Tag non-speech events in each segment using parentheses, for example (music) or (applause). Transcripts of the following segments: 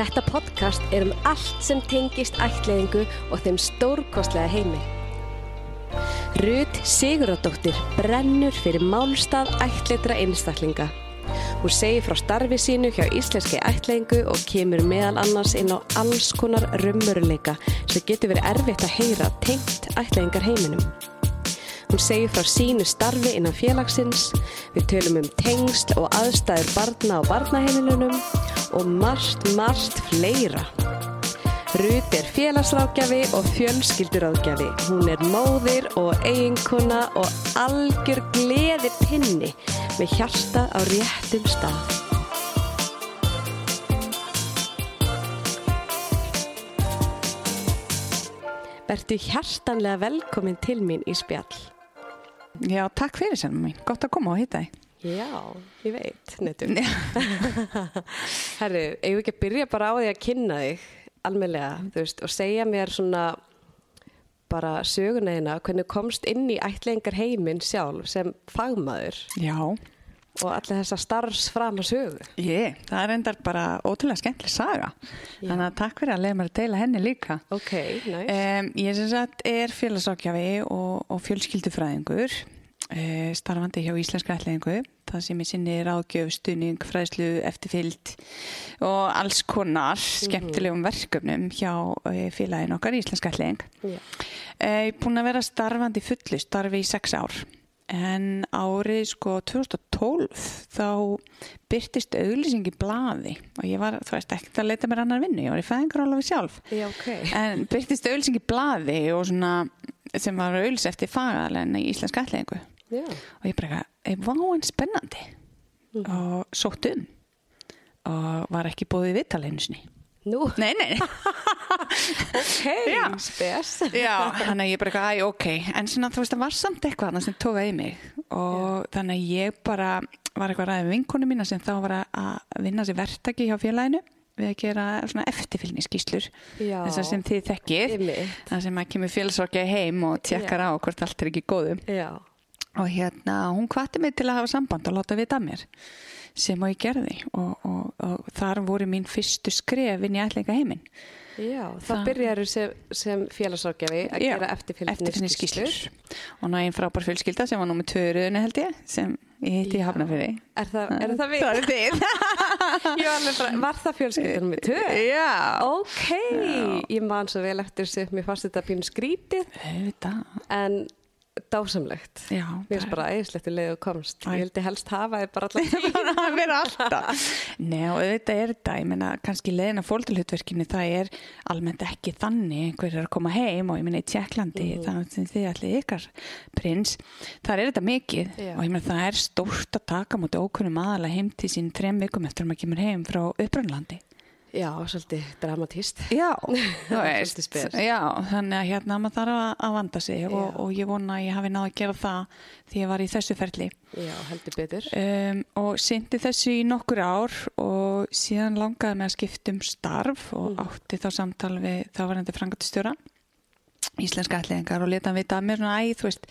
Þetta podcast er um allt sem tengist ættleiðingu og þeim stórkostlega heimi. Rut Siguradóttir brennur fyrir málstað ættleitra einstaklinga. Hún segir frá starfi sínu hjá íslenski ættleiðingu og kemur meðal annars inn á alls konar raunveruleika sem getur verið erfitt að heyra tengt ættleiðingar heiminum. Hún segir frá sínu starfi innan félagsins, við tölum um tengsl og aðstæður barna á barnaheimilunum og margt, margt fleira. Rut er félagsrákjafi og fjölskyldurákjafi. Hún er móðir og eiginkona og algjör gleði pinni með hjarta á réttum stað. Vertu hjartanlega velkomin til mín í spjall. Já, takk fyrir sem mín. Gott að koma og hitta þig. Já, ég veit, netum. (laughs) Herru, eigum við ekki að byrja bara á því að kynna þig almeinlega, þú veist, og segja mér svona bara söguneina hvernig komst inn í ætlengar heiminn sjálf sem fagmaður Já, og allir þessa starfs fram að sögu. ég, það er endar bara ótrúlega skemmtileg saga. Þannig að takk fyrir að leiða mér að deila henni líka. Ok, næst. Um, ég sem sagt er félagsákjafi og, og fjölskyldufræðingur, starfandi hjá Íslenska ætlingu. Það sem ég sinni ráðgjöf, stuðning, fræðslu, eftirfyllt og alls konar skemmtilegum verkefnum hjá uh, félagin okkar Íslenska ætling. Eh, Ég er búin að vera starfandi fullu, starfi í sex ár. En árið sko 2012 þá byrtist auglýsing í blaði og ég var, þú veist, ekkert að leita mér annar vinnu, ég var í fæðingarálafi sjálf. Já, ok. En byrtist auglýsing í blaði og svona sem var auglýs eftir fagaðalegna í Íslenska ætlingu. Já, Og ég bara, eitthvað, vá en spennandi. Og sótt um. Og var ekki búið í vittaleinusinni. nú, Nei, nei. ok, (laughs) Já. spes. Já, þannig að ég bara, æ, ok, en svona þú veist það var samt eitthvað annað sem tóka í mig. Og þannig að ég bara var eitthvað ræðið vinkonu mína sem þá var að vinna sér verktaki hjá félaginu við að gera svona eftirfylgni skýslur Já. þessar sem þið þekkið. Það sem að kemur félagsorgja heim og tjekkar á hvort allt er ekki góðum Já, og hérna hún hvati mig til að hafa samband og láta vita mér sem og ég gerði. Og, og, og þar voru mín fyrstu skref inn í ætlinga heiminn já, þá Það- byrjar sem, sem félagsákjafi að Já, gera eftirfylgni skýslur og ná einn frábær fjölskylda sem var nú með tvöruðinu held ég sem ég hitti í Já. Hafnafyrði Er það, er það við? Það er þið. (laughs) Var, það fjölskyldunum með tvö? Já. Ok, ég man svo vel eftir sem mér fannst þetta pínu skrítið Auðvitað. En dásamlegt. Já, Mér finnst bara æðislegt í leið og komst. Æ. Ég vildi helst hafa þið bara (laughs) bara að vera alltaf Nei og auðvitað er þetta ég menna kannski leiðin að fólktilhutverkinu það er almennt ekki þannig er að koma heim og ég menna í Tjekklandi Mhm. það sem þið allir ykkar prins þar er þetta mikið Já. og ég menna það er stórt að taka mútið ókunnum aðalega heim til sín þrem vikum eftir að maður kemur heim frá upprannlandi Já, svolítið dramatíst. Já, (laughs) Svolítið spes. já, þannig að hérna maður þarf að, vanda sig og, og ég vona að ég hafi náð að gera það því ég var í þessu ferli Já, heldur betur. um, og syndi þessu í nokkur ár og síðan langaði mig að skipta um starf og Mm. átti þá samtal við þávarandi frangatustjóra íslenska ætlingar og leta hann vita að mér svona, æ, þú veist,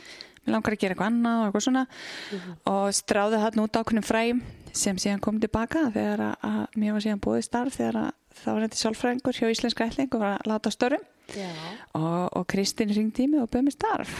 mér langar að gera eitthvað annað og eitthvað svona Mhm. og stráði hann út ákveðnum fræm sem síðan kom tilbaka þegar að, að mér var síðan búið starf þegar að það var þetta sálfræðingur hjá íslenska ætling og var að láta störum Já. og, og Kristín ringdi í mig og bauð mér starf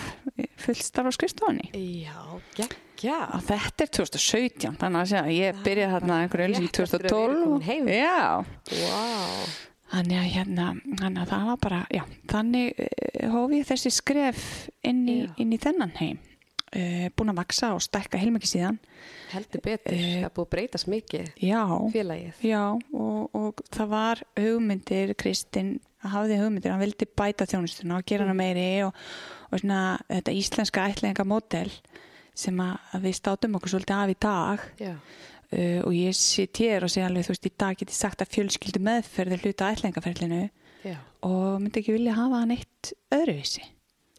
fullt starf á skrifstofunni Já, geggja. og þetta er 2017 þannig að ég byrjaði þarna einhverju öllu í Rétt eftir að við erum 2012 komin heim. já, Vá. þannig að hérna þannig að það var bara, já, þannig uh, hóf ég þessi skref inn í, Já. inn í þennan heim uh, búin að vaksa og stækka heilmikið síðan. Heldur betur. Eh, það búið að breytast mikið já, félagið. já og, og það var hugmyndir Kristinn hafði hugmyndir, hann vildi bæta þjónustuna og gera hana meiri og, og svona þetta íslenska ætlinga mótel sem að, við státum okkur svolítið af í dag. Uh, og ég sitt hér og segja alveg þú veist í dag get ég sagt að fjölskyldu meðferð er hluta ætlingaferlinu og myndi ekki vilja hafa hann eitt öðruvísi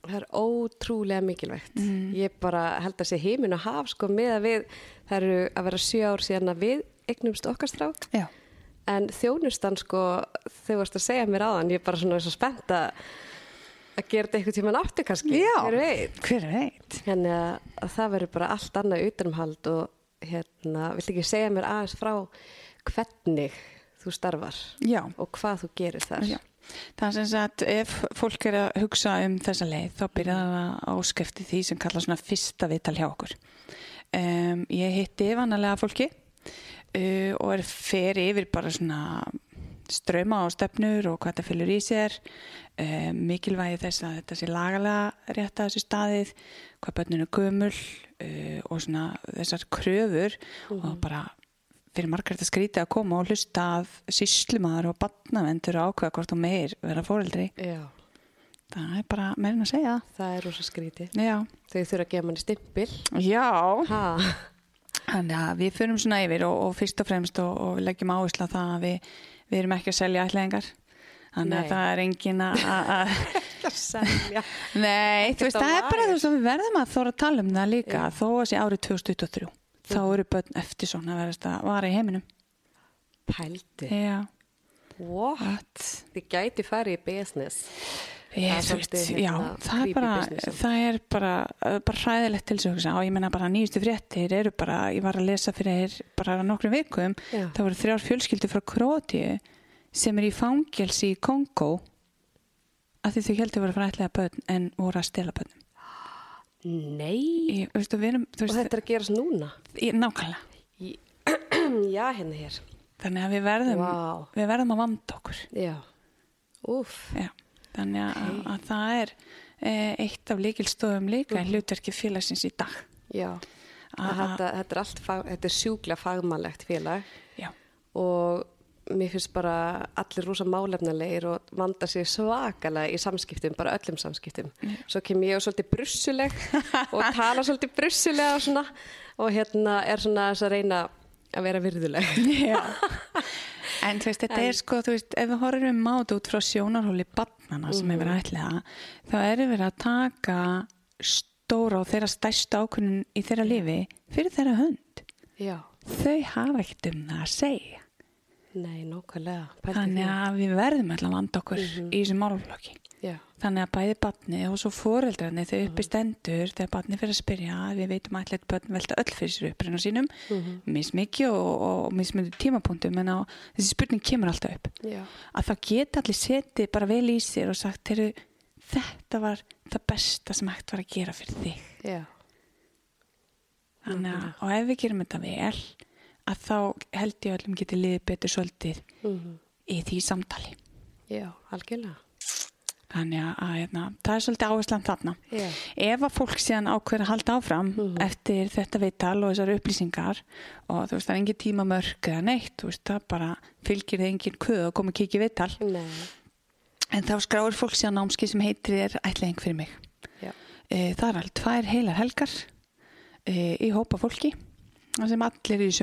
Það er ótrúlega mikilvægt. Mm. Ég bara held að sé heimin og haf sko með að við, það eru að vera sjö ár síðan að við eignumst okkar strák Já, en þjónustan sko þau varst að segja mér áðan, ég er bara svona svo spennt að að gera þetta eitthvað tíman aftur kannski, Já. hver veit. hver veit að, að það verður bara allt annað utanumhald og hérna, viltu ekki segja mér aðeins frá hvernig þú starfar Já, og hvað þú gerir þar. Já. Það sem sagt, ef fólk er að hugsa um þessa leið, þá byrjar það á skefti því sem kalla svona fyrsta viðtal hjá okkur. Um, ég hitti vanalega fólki uh, og er fer yfir bara svona ströma og stefnur og hvað það fylgur í sér, um, mikilvægi þess að þetta sé lagalega rétt að þessu staðið, hvað börninu er gömul uh, og svona þessar kröfur og bara fyrir margar þetta skrítið að koma og hlusta að síslumadur og batnavendur ákveða hvort og meir vera fóreldri. Já, Það er bara meirinn að segja. það er rosa skrítið. Já. Þau þurfa að gefa manni stimpil. Já. Ha, Þannig að við förum svona yfir og, og fyrst og fremst og, og leggjum áherslu á það að við, við erum ekki að selja ætlaðingar. Þannig Nei. að það er engin að... að- að- (laughs) að selja. Nei, þú veist, það er bara veist að við verðum að þóra að tala um það líka þó að sé árið 2023. Þá eru börn eftir svona að verðast að vara í heiminum. Pældi. Já. What? Þið gæti farið í business. Ég, Það veist, svolítið, já, hérna, það er bara, það er bara, bara hræðilegt til þess að ég menna bara nýjustu fréttir eru bara, ég var að lesa fyrir bara nokkrum vikum, Já. það voru þrjár fjölskyldur frá Krótíu sem er í fangelsi í Kongo að því þau heldur voru fræðilega börn en voru að stela börnum. Nei. Ég, veistu, erum, þú Og veist, þetta er að gerast núna. ég, nákvæmlega. Í, (clears throat) já, hérna hér. Þannig að við verðum, Vá. við verðum að vanda okkur. Já. Úf. Já. Þannig að, að það er eh, eitt af líkilstofum líka Mhm. í hlutverki félagsins í dag. Já. A- Þetta, þetta er allt, fag, þetta er sjúklega fagmannlegt félag Já. og mér finnst bara allir rosa málefnalegir og vanda sér svakalega í samskiptum, bara öllum samskiptum. Svo kem ég og svolítið brussuleg (laughs) og tala svolítið brussulega og svona og hérna er svona þess að reyna að vera virðuleg. (laughs) En þú veist, þetta er sko, þú veist, ef við horfum mát út frá sjónarhóli barnana sem hefur ætliða, þá erum við að taka stóra og þeirra stærsta ákvörnun í þeirra lifi fyrir þeirra hund. Já. Þau hafa ekkert um það að segja. Nei. Pældi Þannig að við verðum alltaf að vanda okkur í þessum málflokki. Já. Þannig að bæði barni og svo foreldrarni þau uppi stendur þegar barni fyrir að spyrja við veitum að allir börn velta öll fyrir sér uppruna sínum Mhm. mismikið og, og mismikið tímapunktum en á, þessi spurning kemur alltaf upp Já. að þá geta allir setið bara vel í sér og sagt heru, þetta var það besta sem hægt var að gera fyrir þig Já. Þannig að, og ef við gerum þetta vel að þá held ég öllum getið liðið betur svolítið Mhm. í því samtali Já, algjörlega. þannig að, hérna, það er svolítið áherslan þarna Já. ef að fólk síðan ákveður að halda áfram eftir þetta viðtal og þessar upplýsingar og þú veist það er engin tímamörk eða neitt, þú veist það bara fylgir þið engin kuð og komið kikið viðtal Nei. en þá skráir fólk síðan námski sem heitir er ætlaðing fyrir mig Já. e, það er alveg tvær heilar helgar e, í hópa fólki þar sem allir eru í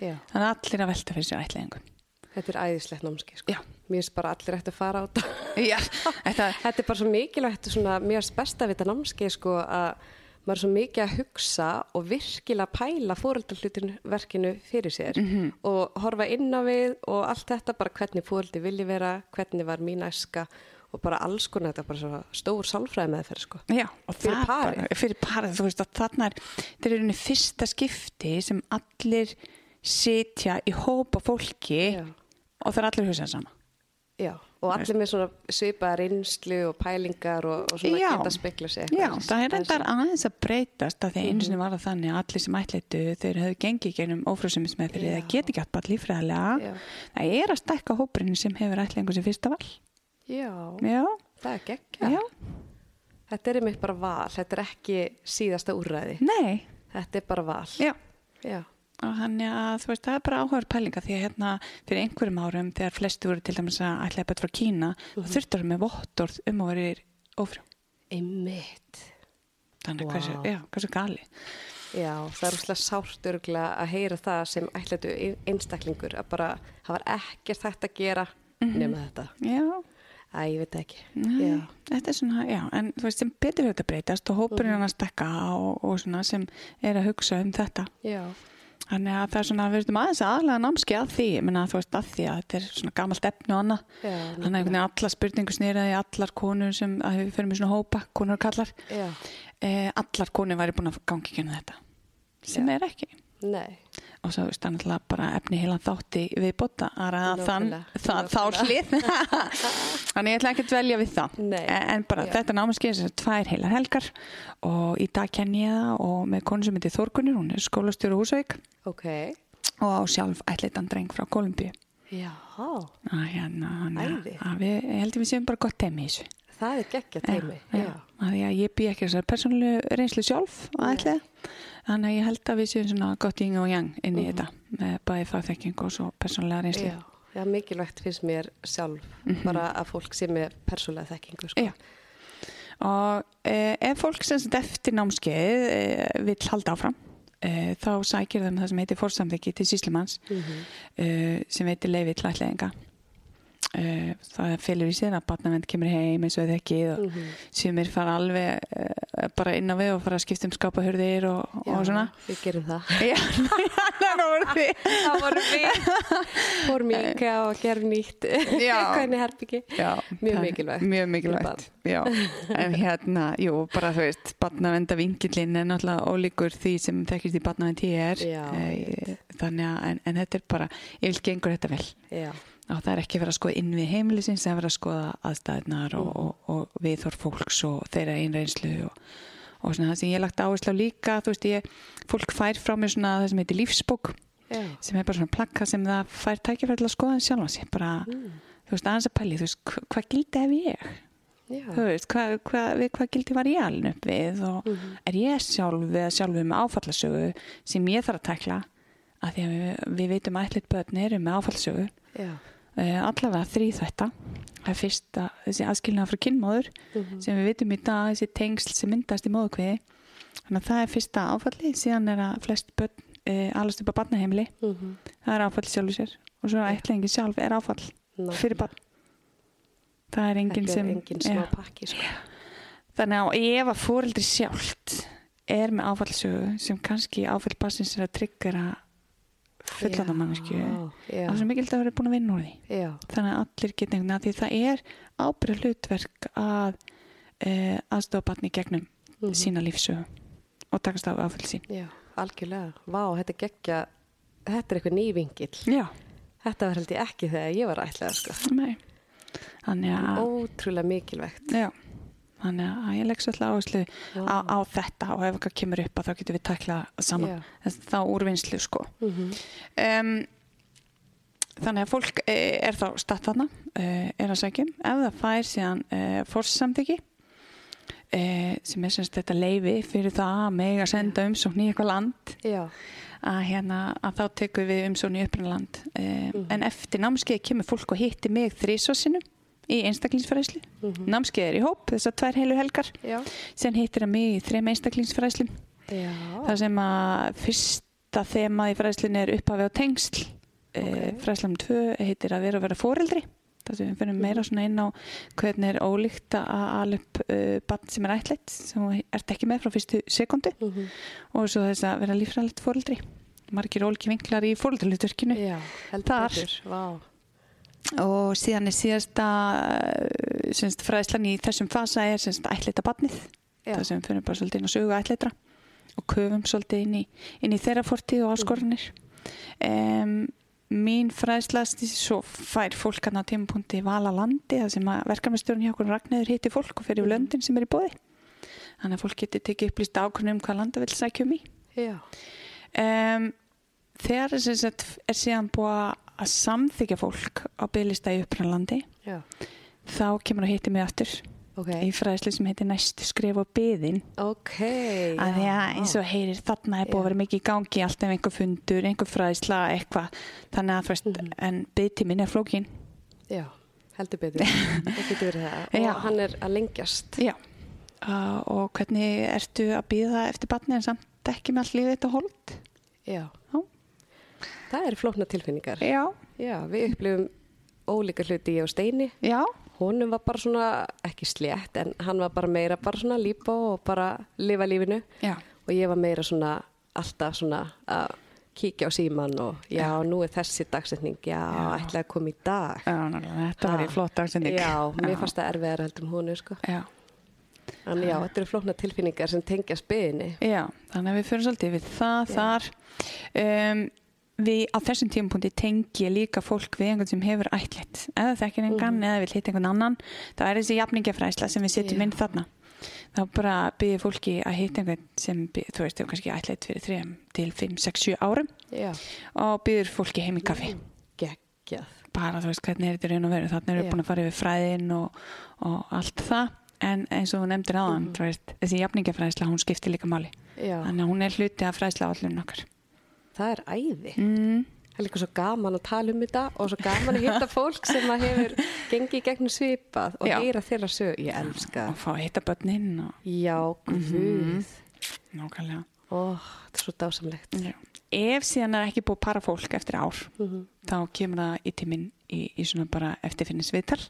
Já. þannig að allir að velta fyrir sér ætlaðingum Þetta er æðislegt námski, sko. Já. Mér finnst bara allir ætti að fara á þetta. (laughs) Já, þetta, (laughs) Þetta er bara svo mikilvægt, svona, mér finnst besta við þetta námski, sko, að maður er svo mikið að hugsa og virkilega pæla fóreldarhlutinu verkinu fyrir sér Mhm. og horfa inn á við og allt þetta, bara hvernig fóreldi vilji vera, hvernig var mín æska og bara alls konar, þetta er bara stór sálfræði með þeirra, sko. Já, og Fyrir parið. fyrir parið, þú veist að þarna er, þetta er einnig fyrsta skipti sem allir sitja í hópa fólki Já. og það er allir hugsað sama. Já, og allir með svona svipaða reynslu og pælingar og, og svona Já. geta spekla sig. Já, það er reyndar aðeins að breytast að því einu Mhm. sinni var það þannig að allir sem ætleitu þeir höfðu gengið gennum Já. það geti ekki alltaf lífræðilega. Það er að stækka hópurinn sem hefur ætlingu sem fyrsta val. Já, Já, það er geggja. já, Þetta er einmitt bara val, þetta er ekki síðasta úrræði. nei, Þetta er bara val. já. Já. og þannig að þú veist, það er bara áhugaður pælinga því að hérna fyrir einhverjum árum þegar flesti voru til dæmis að ætla eitthvað frá Kína mm Mhm. -hmm. þurftur með vottorð um að vera ófrjó Einmitt. þannig wow. hversu, já, hversu gali Já, það er úrslega sárt örgulega að heyra það sem ætlætu einstaklingur að bara var ekkert hægt að gera nema þetta. já, Æ, ég veit ekki. Já. þetta er svona, já en þú veist sem betur þetta breytast og hópurinn er að stekka og, og svona sem er að hugsa um þetta Já. þannig að það er svona, við erum aðeins aðlega námski að því, menna þú veist að því að þetta er svona gamalt efni og annað Já, þannig að einhvern veginn allar spurningu snýraði allar konur sem, að við fyrir með svona hópa konur og kallar Já. eh, allar konur væri búin að gangi genið þetta sem er ekki Nei. Og svo veist það náttúrulega bara efni heilan þátti við að það, þá hlið. (laughs) Þannig ég ætla ekki að dvelja við það. Nei. en, bara Já. þetta námskeið þessar tvær heilar helgar og í dag kenni ég það og með konu sem heitir Þórgunir, hún er skólastjóru Húsavík. Ok. og á sjálf ætlitan dreng frá Kolumbíu Já, að hérna að við, ég held að við séum bara gott teimi í þessu það er geggja teimi. já, já. að ég bý ekki þessar persónulegu reynslu sjálf þannig að ég held að við séum svona gott yin og yang inn í þetta með bæði fagþekking og svo persónulega reynslu Já, já, mikilvægt finnst mér sjálf bara að fólk sé með persónlega þekkingu sko. Já. og eh, ef fólk sem eftir námskeið eh, vill halda áfram eh, þá sækir þeim það sem heitir fórsamþyggi til síslumanns Mhm. eh, sem heitir leiði til ætlaðinga eh, það fylgur í sér að batnavend kemur heim eins og þið ekki og Mhm. sumir fara alveg eh, bara inn á við og fara að skipta um skapahurðir og, Já, og svona. Við gerum það. (laughs) Já, það (laughs) voru við. Fórum í IKEA og gerum nýtt. (laughs) Hvernig herbyggi. Mjög mikilvægt. Mjög mikilvægt, En hérna, jú, bara þú veist Barnavenda vingillin er náttúrulega ólíkur því sem þekkist í barnavend ég er Já, Eh, Þannig að, en, en þetta er bara Ég vil gengur þetta vel. Já, og það er ekki verið að skoða inn við heimilisins það er verið að skoða aðstæðnar og, Mhm. og, og viðhorf fólks og þeirra einreynslu og, og svona það sem ég lagt áherslu á líka þú veist ég, fólk fær frá mér svona það sem heitir lífsbók já. sem er bara svona plakka sem það fær tækifæri til að skoða en sjálfa sig bara, Mm. þú veist, aðeins að pæli þú veist, hva- hvað gildi hef ég Já. þú veist, hvað, við hvað gildi var ég alveg upp við og Mhm. er ég sjálf eða sjálfu með áfallasögu sem ég þarf að tækla að því að við, við að börn eru með Já. Uh, allavega þrý þetta það er fyrsta, þessi aðskilnaða frá kynmóður Mhm. sem við vitum í dag, þessi tengsl sem myndast í móðukviði þannig að það er fyrsta áfalli síðan er að flest börn uh, alast upp á barnaheimili, Mhm. það er áfall sjálfur sér og svo ætlingi sjálf er áfall Nákvæmlega. fyrir barn það er enginn sem engin Já. pakki sko. þannig að ef að fóreldri sjálft er með áfallsögu sem kannski áfall bassins er að tryggjara fullanda mannesku það svo mikilvægt að vera búin að vinna úr því já, þannig að allir geta einhvern veginn að því það er ábyrð hlutverk að uh, aðstofa barni gegnum Mhm. sína lífsögu og takast sín já, algjörlega. Vá, þetta er geggja, þetta er eitthvað nývingill. Já, Þetta var held ég ekki þegar ég var ætlaða sko. Þannig að, Ótrúlega mikilvægt. já Þannig að ég legg svolítið áherslu á, Vá. á þetta og ef eitthvað kemur upp að þá getum við tækla saman. Þess- þá úrvinnslu sko Mhm. um, Þannig að fólk eh, er þá statt þarna, eh, er að sækjum ef það fær síðan uh, fórsamþyggi uh, sem er semst þetta leifi fyrir það að mega senda umsókn í eitthvað land Já, að, hérna, að þá tekum við umsókn í upprunaland uh, Mhm. en eftir námskeið kemur fólk og hitti mig þrísvarsinum í einstaklingsfræðslu Mhm. námskeið er í hóp, þessar tvær heilu helgar já, sen hittir það mig í þrem einstaklingsfræðslum já. þar sem að fyrsta þema í fræðslunni er upphafi á tengsl Ok. okay. fræðslum 2 heitir að vera að vera fóreldri þar sem við finnum Mhm. meira svona inn á hvernig er ólíkt að upp uh, barn sem er ætlætt sem þú ert ekki með frá fyrstu sekundu Mhm. og svo þess að vera lífræðilegt fóreldri margir ólíki vinklar í heldur Þar. Og síðan er síðasta uh, semst, fræðslan í þessum fasa er ætleita barnið það sem fyrir bara svolítið inn á sögu ætleitra og köfum svolítið inn í, inn í þeirra fortíð og áskoranir. Um, mín fræðslast svo fær fólk hann á tímapunkti vala landi það sem að verkefnastjórn hjá okkur Ragnæður hitti fólk og fer yfir Mhm. löndin sem er í bóði þannig að fólk getur tekið upplýst ákvörðun um hvað landa vil sækja um í. Um, þegar sagt, er síðan búið að samþykja fólk á bygglista í upprannlandi þá kemur að hitti mig aftur Ok. í fræðslu sem heitir næstu skrif og byðin Ok. að því að eins og heyrir þarna er búið að vera mikið í gangi alltaf einhver fundur, einhver fræðsla eitthvað, þannig að veist Mhm. en byðtíminn er flókin Já, heldur það. Og hann er að lengjast. já uh, og hvernig ertu að býða eftir batni en samt ekki með allt lífið þetta hold Já. Já. Það eru flókna tilfinningar. já, Já, við upplifum ólíka hluti ég og Steini. já, Honum var bara svona, ekki slétt, en hann var bara meira bara svona lípa og bara lifa lífinu. já Og ég var meira svona, alltaf svona að kíkja á síman og já, nú er þessi dagsetning, já, Já. ætlaði að koma í dag. Já, náttúrulega, þetta var í flott dagsending. Já, mér fannst það erfiðar heldur um honu, sko. Já. En já, þetta eru flókna tilfinningar sem tengja spiðinni. Já, þannig að við fyrir svolítið við það Já. þar. Um, við á þessum tímapunkti tengi líka fólk við einhvern sem hefur ætlitt eða þekkir engan eða vil hitta einhvern annan þá er þessi jafningafræsla sem við setjum Já. inn þarna. Þá bara byrðir fólki að hitta einhvern sem by- þú veist, hefur kannski ætlitt fyrir 3 til 5, 6, 7 árum Já, og byrður fólki heim í kaffi. Geggjað. bara þú veist hvernig er þetta raun og veru? Þannig eru Já. búin að fara yfir fræðin og, og allt það. En eins og þú nefndir Mhm. þú veist, þessi jafningafræðsla hún skiptir líka máli. Þannig að hún er hluti af fræðsla allun okkar það er æði. mm. Það er líka svo gaman að tala um þetta og svo gaman að hitta fólk sem að hefur gengið gegnum svipað og heyra þeirra sög. Ég elska. og fá að hitta börnin og Já, guð. nákvæmlega Ó, þetta er svo dásamlegt. Já. ef síðan er ekki búið para fólk eftir ár Mhm. þá kemur það í tíminn í, í svona bara eftirfinnisvital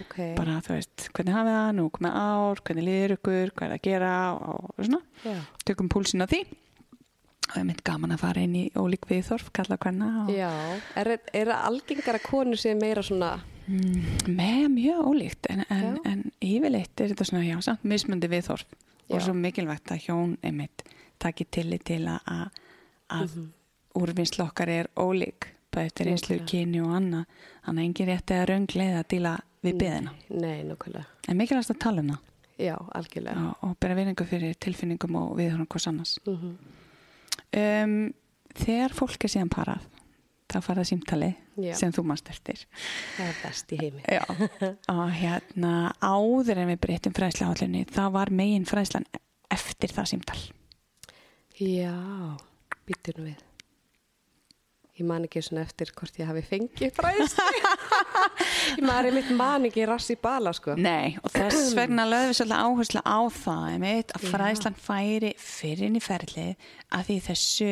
Ok, bara þú veist, hvernig hafið það, nú komið ár hvernig liður ykkur, hvað er að gera og, og svona, já. tökum púlsin á því og það er mynd gaman að fara inn í ólík viðþorf, kalla hvenna og Já, er, það algengara konur sem meira svona, með mjög ólíkt en, en, Já. en yfirleitt er þetta svona já, samt mismundi viðþorf og Já. svo mikilvægt að hjón einmitt taki tillit til að, að, að Mhm. úrvinnslu okkar er ólík bæði eftir einslu kyni og annað þannig að engin rétti að röngleið að díla við beðina nei, nákvæmlega. en mikilvægt að tala um það Já, algjörlega. og, og bera viðningu fyrir tilfinningum og viðhorn hvers annars Mhm. Um, þegar fólk er síðan parað þá fara símtali Já. sem þú mást eftir Það er best í heimi. Já, og hérna áður en við breytum fræðsla þá var megin fræðslan eftir það símtal. Já, býttu nú við. Ég man ekki svona eftir hvort ég hafi fengið fræðslu. (laughs) ég man er mitt man ekki rassi bala, sko. Nei, og þess (clears throat) vegna lögðum við svolítið áherslu á það einmitt, að Já. fræðslan færi fyrir inn í ferlið að því þessu,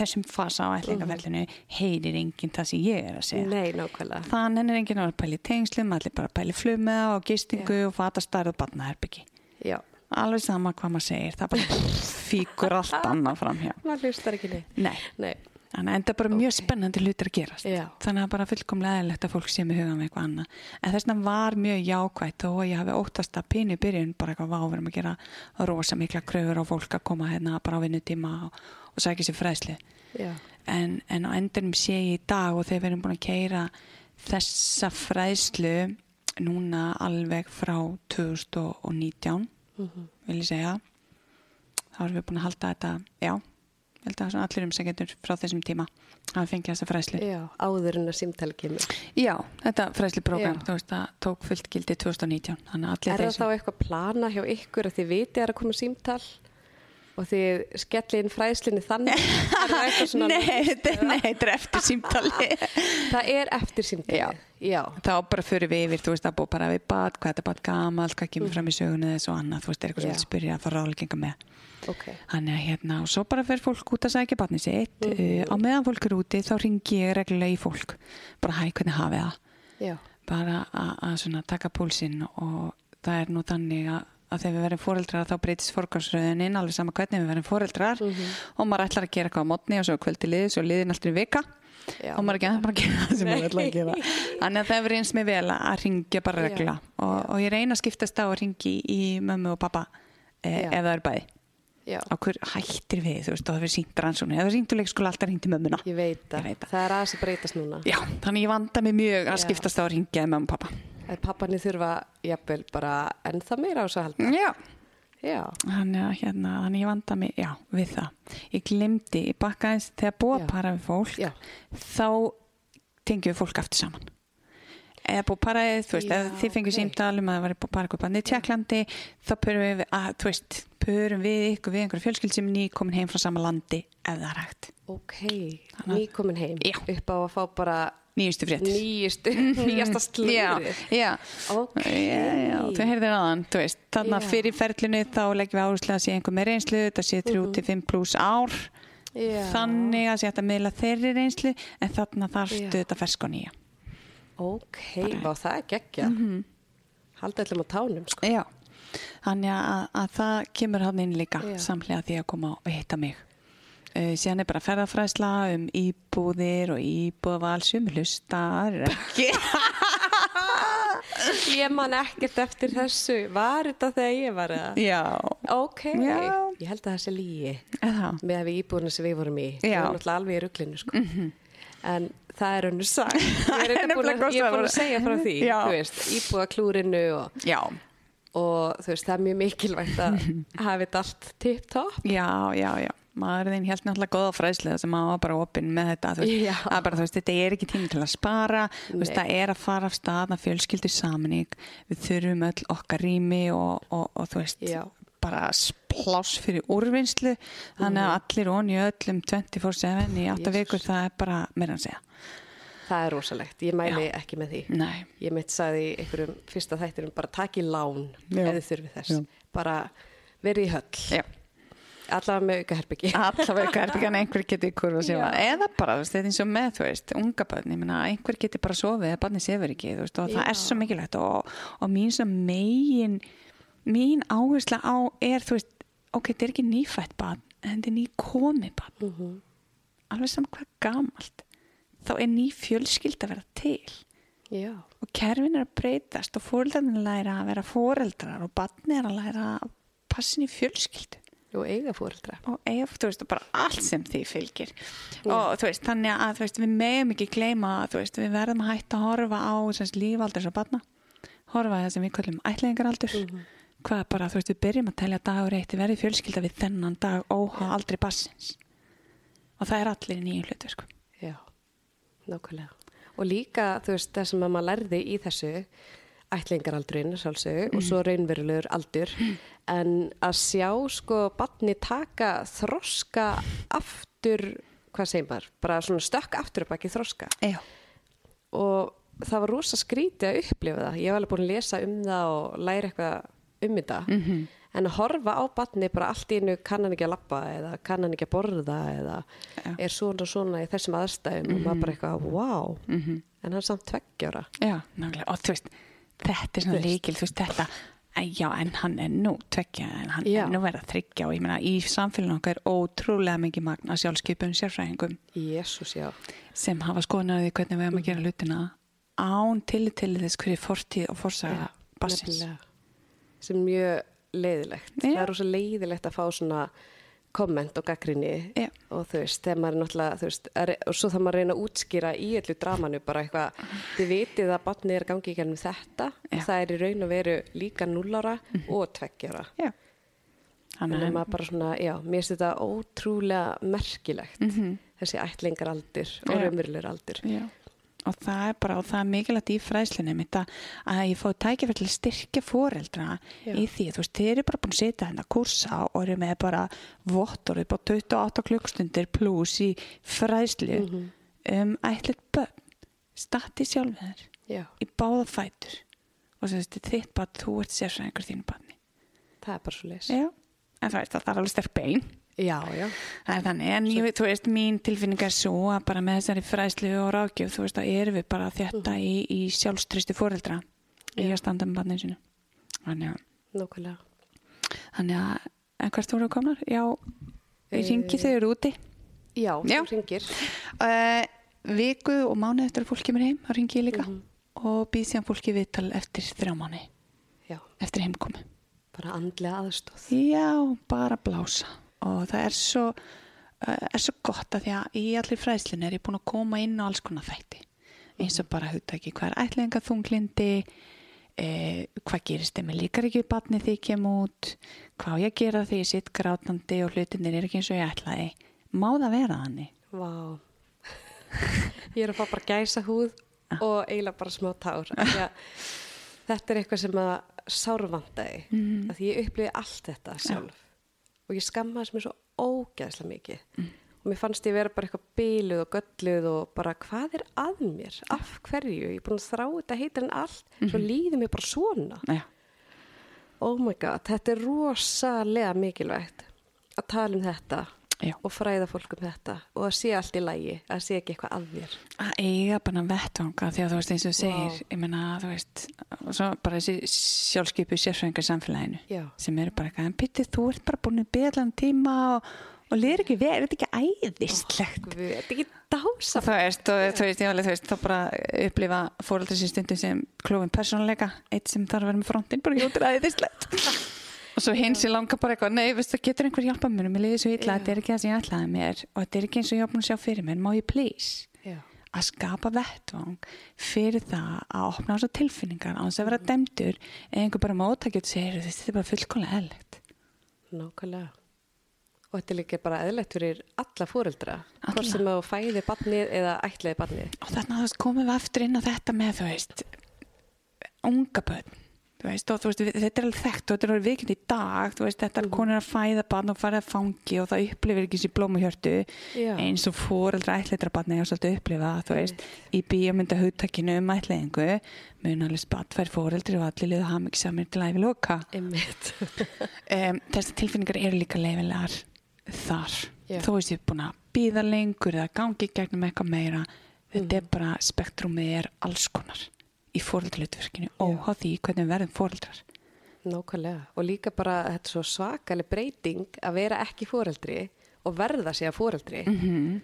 þessum fasa á ætlingaferlinu heyrir enginn það sem ég er að segja. Nei, nákvæmlega. Þannig er enginn að í tengslum, allir bara í flugmiða og gistingu og fatastarð og barnaherbyggi. Já, Alveg sama hvað maður segir, það bara fíkur allt annað fram hjá. maður hlustar ekki neitt. Nei. Nei, Þannig að enda bara mjög spennandi hlutir að gerast. Já. Þannig að bara fullkomlega eðlilegt að fólk sé með hugan með eitthvað annað. En þess vegna var mjög jákvætt og ég hafi óttast að pínu í byrjun bara eitthvað vá, við erum að gera rosa mikla kröfur á fólk að koma hérna bara á vinnutíma og, og sækja sér fræðslu. já, En, en á endanum sé ég í dag og þegar við erum búin að keira þessa fræðslu núna alveg frá 2019 Mhm. vil ég segja þá erum við búin að halda þetta já, held að allir umsækjendur frá þessum tíma hafa fengið þessa fræðslu já, áður en að símtali kemur. já, þetta fræðsluprogram Já. þú veist að tók fullt gildi 2019 þannig að allir Er það þá eitthvað plana hjá ykkur að þið vitið er að koma símtal og þið skellið inn fræðslinni þannig? Er það (laughs) nei, þetta er- er eftir símtali (laughs) Það er eftir símtali? Já. Já. þá bara fyrir við yfir, þú veist, að búið bara við bad, hvað er bad gamalt, hvað kemur fram í sögunu þess og annað, þú veist, er eitthvað sem spyrja að fara ráðlegginga með. Ok. Þannig að hérna, og svo bara fer fólk út að sækja badni sitt, Mhm. uh, á meðan fólk er úti þá ringi ég reglulega í fólk, bara hæ, hvernig hafið það, bara að taka púlsinn og það er nú þannig að, að þegar við verðum fóreldrar þá breytist fórgangsröðunin alveg sama hvernig við verðum fóreldrar og maður ætlar að gera eitthvað á mótni og svo er kvöldi liðið, svo liðin alltaf í vika. Já. og maður er ekki að bara gera það sem maður ætla að gera. Þannig að það hefur eins með vel að ringja bara regla. Og, og ég reyna að skiptast á að ringi í mömmu og pappa e, ef það er bæði. Á hver hættir við, þú veist, og það fyrir sínt rannsóni eða síntu leikskóla alltaf ringti mömmuna. Ég veit það. Það. Er aðeins að breytast núna. já, þannig ég vanda mig mjög að skiptast á að ringja mömmu og pappa Að papparni þurfa jafnvel bara ennþá meira á þessu að halda. já, Já. þannig að hérna, þannig ég vanda mig já, við það, ég glimti ég bakka eins, þegar að para við fólk Já. þá tengjum við fólk aftur saman eða búið paraðið, þú veist, ef þið fengur ok. símtal um að það var búið para ykkur bandi í Tjekklandi þá pörum við, að, þú veist pörum við ykkur við einhverju fjölskyld sem er nýkomin heim frá sama landi ef það er hægt Ok. Þannig að- Nýkomin heim. Já. Upp á að fá bara nýjustu fréttir nýjustu, (laughs) nýjasta já, slúrið. já, Ok. já, já, þú heyrðir aðan þú veist, þannig að fyrir ferlinu þá leggjum við áherslu að sé einhver með reynslu þetta sé 3-5 pluss ár Mhm. Já. þannig að sé hægt að miðla þeirri reynslu en þarna þarftu Já. þetta fersk og nýja Ok, (clears throat) Vá, það er geggjað. Mhm. Halda öllum á tánum, sko. Já, þannig að, að það kemur hann inn líka Já. samlega því að koma og hitta mig. Uh, síðan er bara ferðafræðsla um íbúðir og íbúðaval sem hlustar ekki. (laughs) ég man ekkert eftir þessu var þetta þegar ég var eða Já, ok, Já. ég held að það sé lígi með að við íbúinu sem við vorum í við Já. vorum náttúrulega alveg í rugglinu sko. en það er önnur sag (laughs) ég er, er búin að, ég er búin að segja frá því veist, íbúa klúrinu og, og þú veist, það er mjög mikilvægt að (laughs) hafa þetta allt tipp-topp já, já, já. Maður þinn helt náttúrulega góða fræðslega sem maður var bara opinn með þetta þú veist, bara, þú veist, þetta er ekki tími til að spara veist, það er að fara af stað að fjölskyldu saminning við þurfum öll okkar rými og, og, og þú veist, Já. bara pláss fyrir úrvinnslu. Þannig að allir onni öllum 24-7 í 8 Jesus. vikur, það er bara meira að segja það er rosalegt, ég mæli ekki með því Nei, ég mitt sagði í einhverjum fyrsta þættinum bara taki lán Já. þið þurfið þess Já. bara verið í höll já allavega með auka herbyggi allavega herbyggjan einhver geti kurva sér Já. eða bara, þetta er eins og með þú veist, unga meina, einhver geti bara sofið eða barnið sefur ekki, þú veist, og það Já. er svo mikilvægt og, og mín sem megin mín áhersla á er, þú veist, ok, þetta er ekki nýfætt barn, en þetta er ný komi barn Mhm. alveg saman hvað gamalt þá er ný fjölskyld að vera til. Já, og kerfin er að breytast og fóreldrarnir læra að vera fóreldrar og barni er að læra að passin í fjölskyldu. Og eiga fóreldra og ef, þú veist, og bara allt sem því fylgir. Og þú veist, þannig að þú veist, við meðum ekki gleyma þú veist, við verðum að hætta að horfa á þess lífaldur svo barna. Horfa að það sem við kallum ætlingaraldur hvað bara, þú veist, við byrjum að telja dagur eitt verðum fjölskylda við þennan dag óha aldrei bassins og það er allir í nýju hlutu, sko. já, nákvæmlega. Og líka, þú veist, það sem að maður lærði í þessu ætlingaraldurinn sjálfsög og svo raunverulegur aldur en að sjá sko barni taka þroska aftur, hvað segir maður? Bara svona stökk aftur upp ekki þroska. Já, og það var rosa skrítið að upplifa það. Ég var alveg búin að lesa um það og læra eitthvað um þetta. Mhm. En að horfa á batni bara allt í einu kann hann ekki að lappa eða kann hann ekki að borða eða Já. er svona og svona í þessum aðstæðum og maður bara eitthvað, wow Mhm. en hann er samt tveggjára já, nákvæmlega og þú veist, þetta er svona líkil þú veist, þetta, en já, en hann er nú tveggja, en hann Já. er nú verið að þryggja og ég meina, í samfélaginu okkar ótrúlega mikið magna sjálfskipum sérfræðingum Jésús, já, sem hafa skoðnaði hvernig við erum að gera hlutina án til til þess hverju fortíð og forsaga bassins. sem mjög leiðilegt Já. það er rosa leiðilegt að fá svona komment og gaggrinni Já. og þú veist, þegar maður er náttúrulega veist, er, og svo þarf maður að reyna að útskýra í öllu dramanu bara eitthvað, þið vitið að barnið er að gangi í gennum þetta Já. og það er í raun og veru líka núlára og tveggjára Já. þannig að maður bara svona, já, mér finnst þetta ótrúlega merkilegt þessi ætlingaraldur og Já. raunverulegur aldur Já. Og það er bara, og það er mikilvægt í fræðslunni mitt að, ég fóð tækifært til að styrkja foreldra Já. í því, þú veist, þeir eru bara búin að setja hérna kursa og eru með bara vottor upp á 28 klukkstundir pluss í fræðslu um ætlit börn stati sjálf þeir já, í báða fætur og þetta er þitt bara, þú ert sérfræðingur þínu barni. það er bara svo leys Já, en það, veist, það er alveg sterk bein. Já, já, Það er þannig, en ég, þú veist, mín tilfinning er svo að bara með þessari fræðslu og ráðgjöf, þú veist, að erum við bara þetta í, í sjálfströsti foreldra í að standa með barninu sinu. Þannig að, nákvæmlega þannig að, en hvert voru komnar? Já, Eh, ég ringi þau eru úti. já, Já. þú ringir Uh, viku og mánuð eftir að fólk kemur heim, þá ringi ég líka Mhm. og býð síðan fólki viðtal eftir þrjá mánuði, já, eftir heimkomi. bara andlega aðstóð Já, bara blása og það er svo, uh, er svo gott að því að í allir fræðslun er ég búin að koma inn á alls konar þætti. Eins og bara hugtaki hvað er ætlinga þunglindi eh, hvað gerist mér líkar ekki við batni því ég kem út. Hvað ég gera því ég sitt grátandi og hlutinir er ekki eins og ég ætlaði? Má það vera þannig? Vá. (laughs) Ég er að fá bara gæsa húð og eiginlega bara smá tár (laughs) þetta er eitthvað sem að sárvandaði mm. að ég upplýði allt þetta sjálf og ég skammaðist mér svo ógæðslega mikið. Og mér fannst ég vera bara eitthvað bíluð og gölluð og bara hvað er að mér? Af hverju, ég er búin að þrá þetta heitir en allt, svo líður mér bara svona. Já, oh my god, þetta er rosalega mikilvægt að tala um þetta já. og fræða fólk um þetta og að sé allt í lægi, að sé ekki eitthvað að þér að eiga bara vettvanga því að þú veist eins og segir Vá. ég meina þú veist bara þessi sjálfskeipu sérfræðingar í samfélaginu Já. sem eru bara eitthvað en pytti þú ert bara búin að beðla um tíma og, og liður ekki er þetta ekki æðislegt Þetta er ekki dása þú veist, þá bara upplifa fóreldri sér stundum sem klófin persónuleika, eitt sem þarf að vera með frontin bara ekki út er æðislegt (laughs) og svo hins ég langar bara eitthvað, nei, veist, það getur einhver hjálpa mér, mér liði svo illa, Já. þetta er ekki það sem ég ætlaði mér og þetta er ekki eins og ég búin að sjá fyrir mér, má ég please Já, að skapa vettvang fyrir það að opna á þessar tilfinningar á þess að vera dæmdur? Eða einhver bara móttakjöld segir þetta er bara fullkomlega eðlegt nákvæmlega. Og þetta er líka bara eðlegt fyrir alla fóreldra. Hvort sem að fæði barnið eða ætlaði barnið. Og þú veist, komum við aftur inn á þetta með þú veist og þú veist, þetta er alveg þekkt og þetta er alveg vikend í dag. Veist, þetta er konur að fæða barn og fara að fangi og það upplifir ekki sér blómuhjörtu eins og fóreldra ætleitra barni og svolítið upplifa þú veist, í bíómynda hugtakinu um ætleðingu mun alveg spatt fær fóreldri og allir liða ekki samir til æfi loka. Um, (laughs) þessi tilfinningar eru líka leifilegar þar. Já. þó veist ég búin að býða lengur eða gangi gegnum eitthvað meira þetta Mhm. er bara spektrumið er alls konar í fóreldrilutverkinu óháð því hvernig við verðum fóreldrar Nákvæmlega. Og líka bara þetta svo svakaleg breyting að vera ekki fóreldri og verða sig að fóreldri mm -hmm.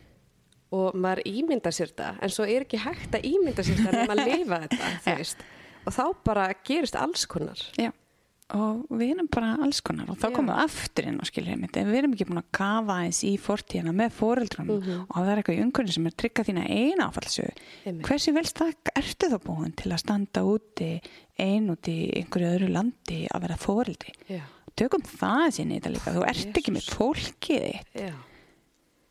og maður ímynda sér þetta en svo er ekki hægt að ímynda sér þetta en maður (laughs) lifa þetta, þú veist. Og þá bara gerist alls konar. Já, og við erum bara alls konar og þá komum við aftur inn og skilja mitt ef við erum ekki búin að kafa eins í fortíðina með fóreldrunum Mhm. og það er eitthvað í umhverju sem er trygga þína eina áfallsögu Einmitt. hversu velst það ertu þá búin til að standa úti ein út í einhverju öðru landi að vera fóreldri Já, tökum það sinni þetta líka. Þú ert ekki með Jesus. fólkið þitt. Já.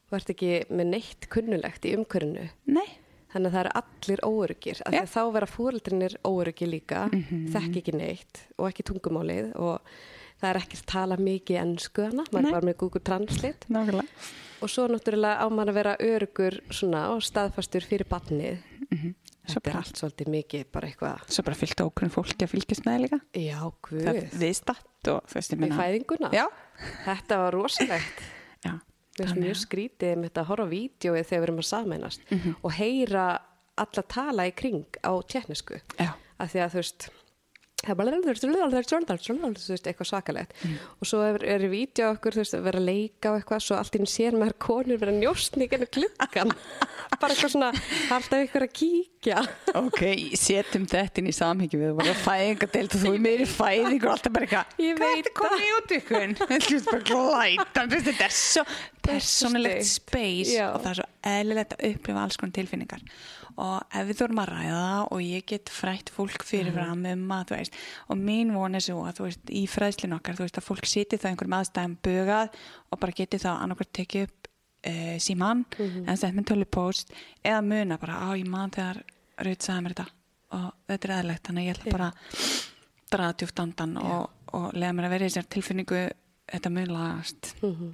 Þú ert ekki með neitt kunnulegt í umhverfinu. Nei, þannig að það eru allir óöryggir af því að þá vera fóreldrinir óöryggir líka Mhm. þekk ekki neitt og ekki tungumálið og það er ekki að tala mikið ennsku hana, maður er bara með Google Translate. Nákvæmlega. Og svo náttúrulega á maður að vera öryggur svona og staðfastur fyrir barnið. Mhm. svo, þetta er allt svolítið mikið bara eitthvað svo bara fyllt okkur fólki að fylgjast með líka. Já, það er guð, viðstatt og þú veist ég við meina fæðinguna? Já, þetta var rosalegt Mér finnst mjög skrítið með þetta að horfa á vídjóið þegar við erum að sameinast Mhm. og heyra alla tala í kring á tjeknisku. já, Af því að þú veist, eitthvað svakalegt. Mm. Og svo er, er í vídeo okkur, veist, að vera að leika og eitthvað, svo allt í einu sér maður konur vera njóstni genið gluggan. bara eitthvað svona, alltaf ykkur að kíkja. ok, setjum þetta inn í samhengi við vorum að fæðingadeild og þú er meiri fæðing og alltaf bara eitthvað Ég veit þetta komið út ykkur þetta er er svo personalegt steikt. space Já. og það er svo eðlilegt að upplifa alls konar tilfinningar og ef við þurfum að ræða og ég get frætt fólk fyrir fram um að þú veist og mín von er svo að þú veist í fræðslinn okkar þú veist að fólk siti það einhverjum aðstæðum bugað og bara geti þá annarkvært tekið upp uh, síman en sett með tölupóst eða muna bara á ég man þegar Raut sagði mér þetta. Og þetta er eðlilegt þannig að ég ætla bara að draga djúft andan og, og lega mér að vera í þessar tilfinningu þetta mun lagast. Mhm.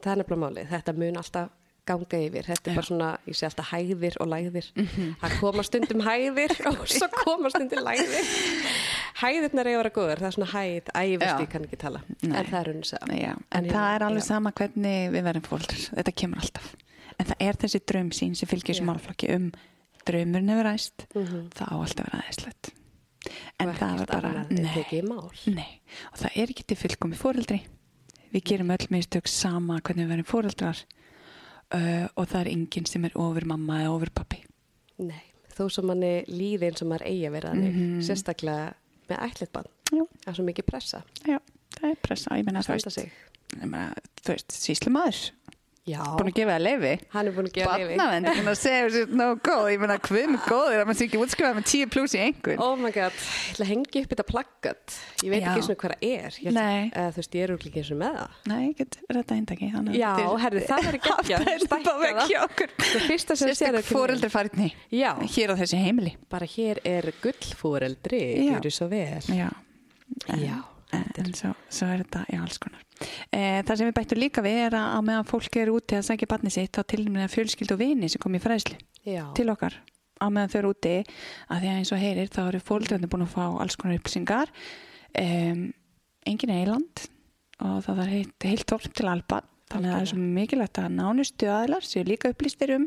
Það er nefnilega málið, þetta mun alltaf ganga yfir, þetta er bara svona ég sé alltaf hæðir og læðir. Mhm. það koma stundum hæðir (laughs) og svo koma stundum læðir. Hæðirnar eiga að vera góður, það er svona hæð æ, ég ég kann ekki tala, Nei. en það er unni en, En ég- það er alveg já. sama hvernig við verðum fóldrar þetta kemur alltaf. En það er þessi draum sín sem fylgir þessu Já. málflokki um draumurinn hefur ræst. Mhm. það á alltaf að vera aðeinslegt en Og það er bara er nei, í nei, og það er ekki til fylgkomi fóreldri við gerum öll mistök sama hvernig við verðum fóreldrar uh, og það er enginn sem er ofur mamma eða ofur pappi Nei, þó sem manni líði eins og maður eigi að vera þannig, Mhm. sérstaklega með ætlit bann, Já. það er svo mikið pressa. Já, það er pressa, ég menna þú veist, veist síslu maður, Já, búin að gefa það leifi hann er búin að gefa leifi Barnavenn, ekki að segja þessi nóg góð, ég meina hvað með góður að maður sé ekki útskrifað með 10 pluss í einhvern. Oh my god, ég ætla að hengja upp þetta plaggat Ég veit Já. ekki svona hvað það er ég, eða, Þú veist, ég er úr líka eins og með það Nei, ég get þetta eindaki. Já, herri, það verður geggjað, (laughs) Það er það. Það fyrsta sem sér. Já, Hér á þessi heimili. bara hér er gullfóreldri Já. Gjörðu svo vel Já. Já, En, svo, svo er þetta, já, alls konar. E, það sem við bættum líka við er að meðan fólk er úti að sækja barni sitt þá tilnumina fjölskyld og vini sem kom í fræðslu Já, til okkar. Á meðan þau eru úti að því að eins og heyrir þá eru fólkdrarnir búin að fá alls konar upplýsingar. Um, engin eiland og það er heilt, heilt torp til alban þannig að það er svo mikilvægt að nánustu aðlar séu líka upplýstir um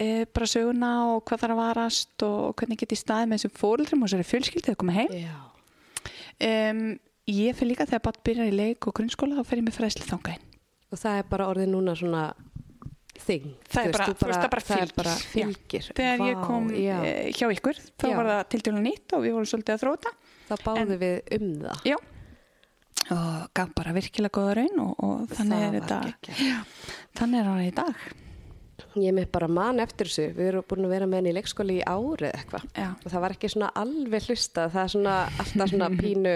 e, bara söguna og hvað þarf að varast og hvernig geti staðið með þessum fóreldrum og þessari að já, um, ég fyrir líka þegar barn byrjar í leik og grunnskóla þá fer ég með fræðslu þangað inn og það er bara orðið núna svona þing Það er bara, þú veist, það bara það er fylgir. bara Já. Þegar ég Vá, kom já. já. hjá ykkur, þá Já. var það til dæla nýtt og við vorum svolítið að þróta. þá báðum við um það Já. Og gaf bara virkilega góða raun og, og þannig Það er þetta, þannig er það í dag. ég mitt bara man eftir þessu við erum búin að vera með henni í leikskóli í árið eitthvað og það var ekki svona alveg hlusta það er svona alltaf svona (laughs) pínu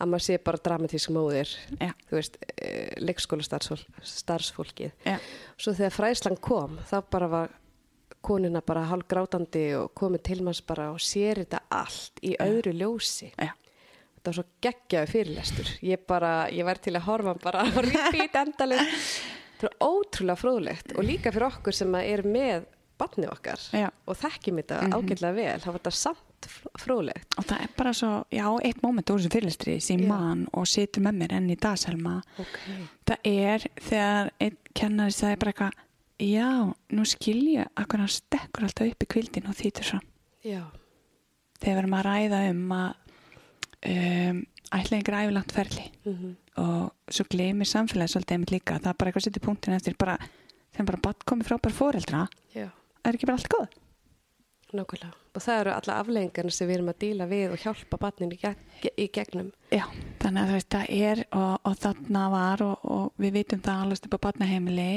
að maður sé bara dramatísk móðir Já. þú veist, eh, leikskóla starfsfólkið. Já. svo þegar fræslan kom þá bara var konuna bara hálf grátandi og komið til manns bara og sér þetta allt í öðru ljósi. Já. þetta var svo geggjaði fyrirlestur. Ég bara, ég væri til að horfa bara á (laughs) repeat endalinn þetta er ótrúlega fróðlegt og líka fyrir okkur sem er með barni okkar og þekkjum þetta ágætlega vel þá var þetta samt fró- fróðlegt Og það er bara svo, já, eitt moment úr þessu fyrirlistri sem mann og situr með mér enn í dag, Selma. okay. Það er þegar einn kennari sagði bara eitthvað, já, nú skilja að hann stekkur alltaf upp í kvildin og þýtur svo. já, Þegar við erum að ræða um að um, ætla einhver æfilangt ferli mm og svo gleymir samfélagi svolítið einmitt líka. Það er bara eitthvað setið punktin eftir bara, þegar bara batt komið frábær fóreldra, já, er ekki bara allt góð? Nákvæmlega og það eru alla afleggingarna sem við erum að díla við og hjálpa barninu í, geg í gegnum Já, þannig að veist, það er og, og þarna var og, og við vitum það allast upp á barnaheimili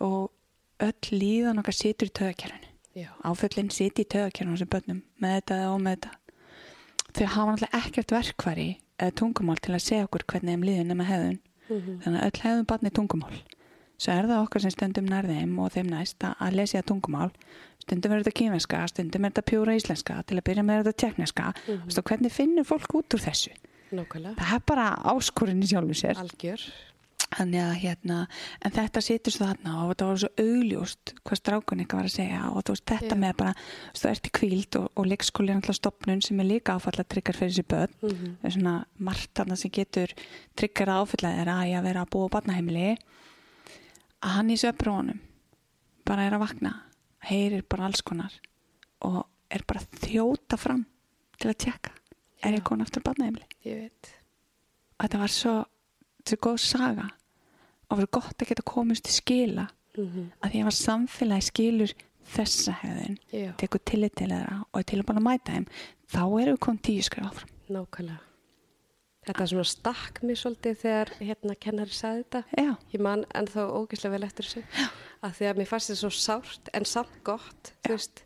og öll líðan okkar situr í töðakerfinu. já, Áföllin situr í töðakerfinu sem börnum með þetta eða ómeð þetta. Þau hafa náttúrulega ekkert verkvari eða tungumál til að segja okkur hvernig þeim líður nema hefðun. Mhm. Þannig að öll hefðun barni tungumál. Svo er það okkar sem stundum nærðeim og þeim næst að- lesja tungumál. Stundum er þetta kýmverska, stundum er þetta pjúra íslenska, til að byrja með er þetta tekniska. Mm -hmm. Hvernig finnur fólk út úr þessu? nákvæmlega það er bara áskorinn í sjálfu sér algjör, Þannig að hérna, en þetta situr svo þarna og þetta var svo augljóst hvað strákun eitthvað var að segja og þú veist þetta Já. með bara, þú ert í kvíld og, og leikskóli er náttúrulega stopnun sem er líka áfalla tryggar fyrir þessi börn, Mhm. það er svona margt þarna sem getur tryggar áfalla þeirra að vera að búa á barnaheimili að hann í söprónum bara er að vakna, heyrir bara alls konar og er bara þjóta fram til að tjekka er Já. ég komin aftur veit. Og þetta var svo, svo góð saga og var gott að geta komist til skila mm að því að samfélagi skilur þessa hefðin tekur tillit til þeirra og er tilbúin að mæta þeim þá erum við komið tíu skrif áfram. Nákvæmlega þetta er svona stakk mér svolítið þegar hérna kennari sagði þetta. Já, ég man ennþá ógeðslega vel eftir þessu. Að því að mér fannst þetta svo sárt en samt gott, þú veist.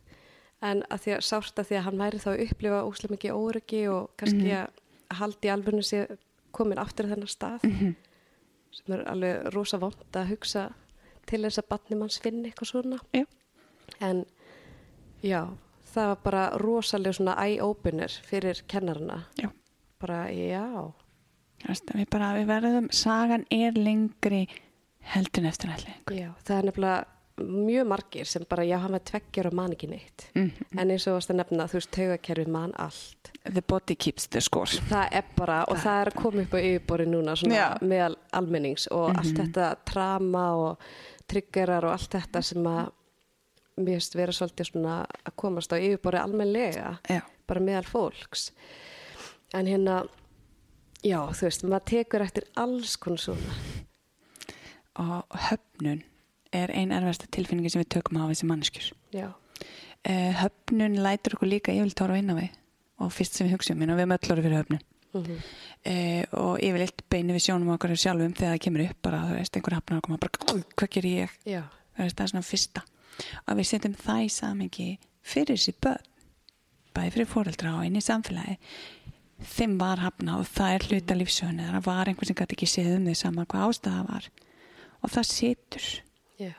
En að því að sárt að því að hann væri þá að upplifa óslega mikið óryggi og kannski að haldi alveg sér komin aftur að þennan stað. Sem er alveg rosa vond að hugsa til þess að batni manns finni eitthvað svona. Já, en já, það var bara rosalega svona eye-opener fyrir kennarana. Já. Bara já, Veist, við, bara, við verðum, sagan er lengri heldur en eftir nætli já það er nefnilega mjög margir sem bara já, hann var tveggjur og man ekki neitt. Mm. en eins og varst að nefna, þú veist, taugakerfið man allt. The body keeps the score. Það er bara, og það er að koma upp á yfirbori núna svona Já. meðal almennings og allt þetta trama og triggerar og allt þetta sem að mér finnst vera svolítið svona að komast á yfirbori almennlega já, bara meðal fólks en hérna já, þú veist, maður tekur eftir alls konar svona. Og höfnun er ein erfasta tilfinningi sem við tökum á þessi manneskjur. Já, uh, höfnun lætur okkur líka yfirleitt ára inn á við. Og fyrst sem við hugsaum og við möllur fyrir höfnun. Mm uh, og yfirleitt beinu við sjónum okkar sjálfum þegar það kemur upp bara, þú veist, einhver hafnar okkur bara, "Ú, hvað ger ég? já, það er svona fyrsta. Og við setjum það í samengi fyrir þessi börn bæði fyrir fóreldra og inn í samfélagi þeim var hafna og það er hluta lífsögunni það var einhver sem gæti ekki séð um því saman hvað ástæða var. Og það situr. Já.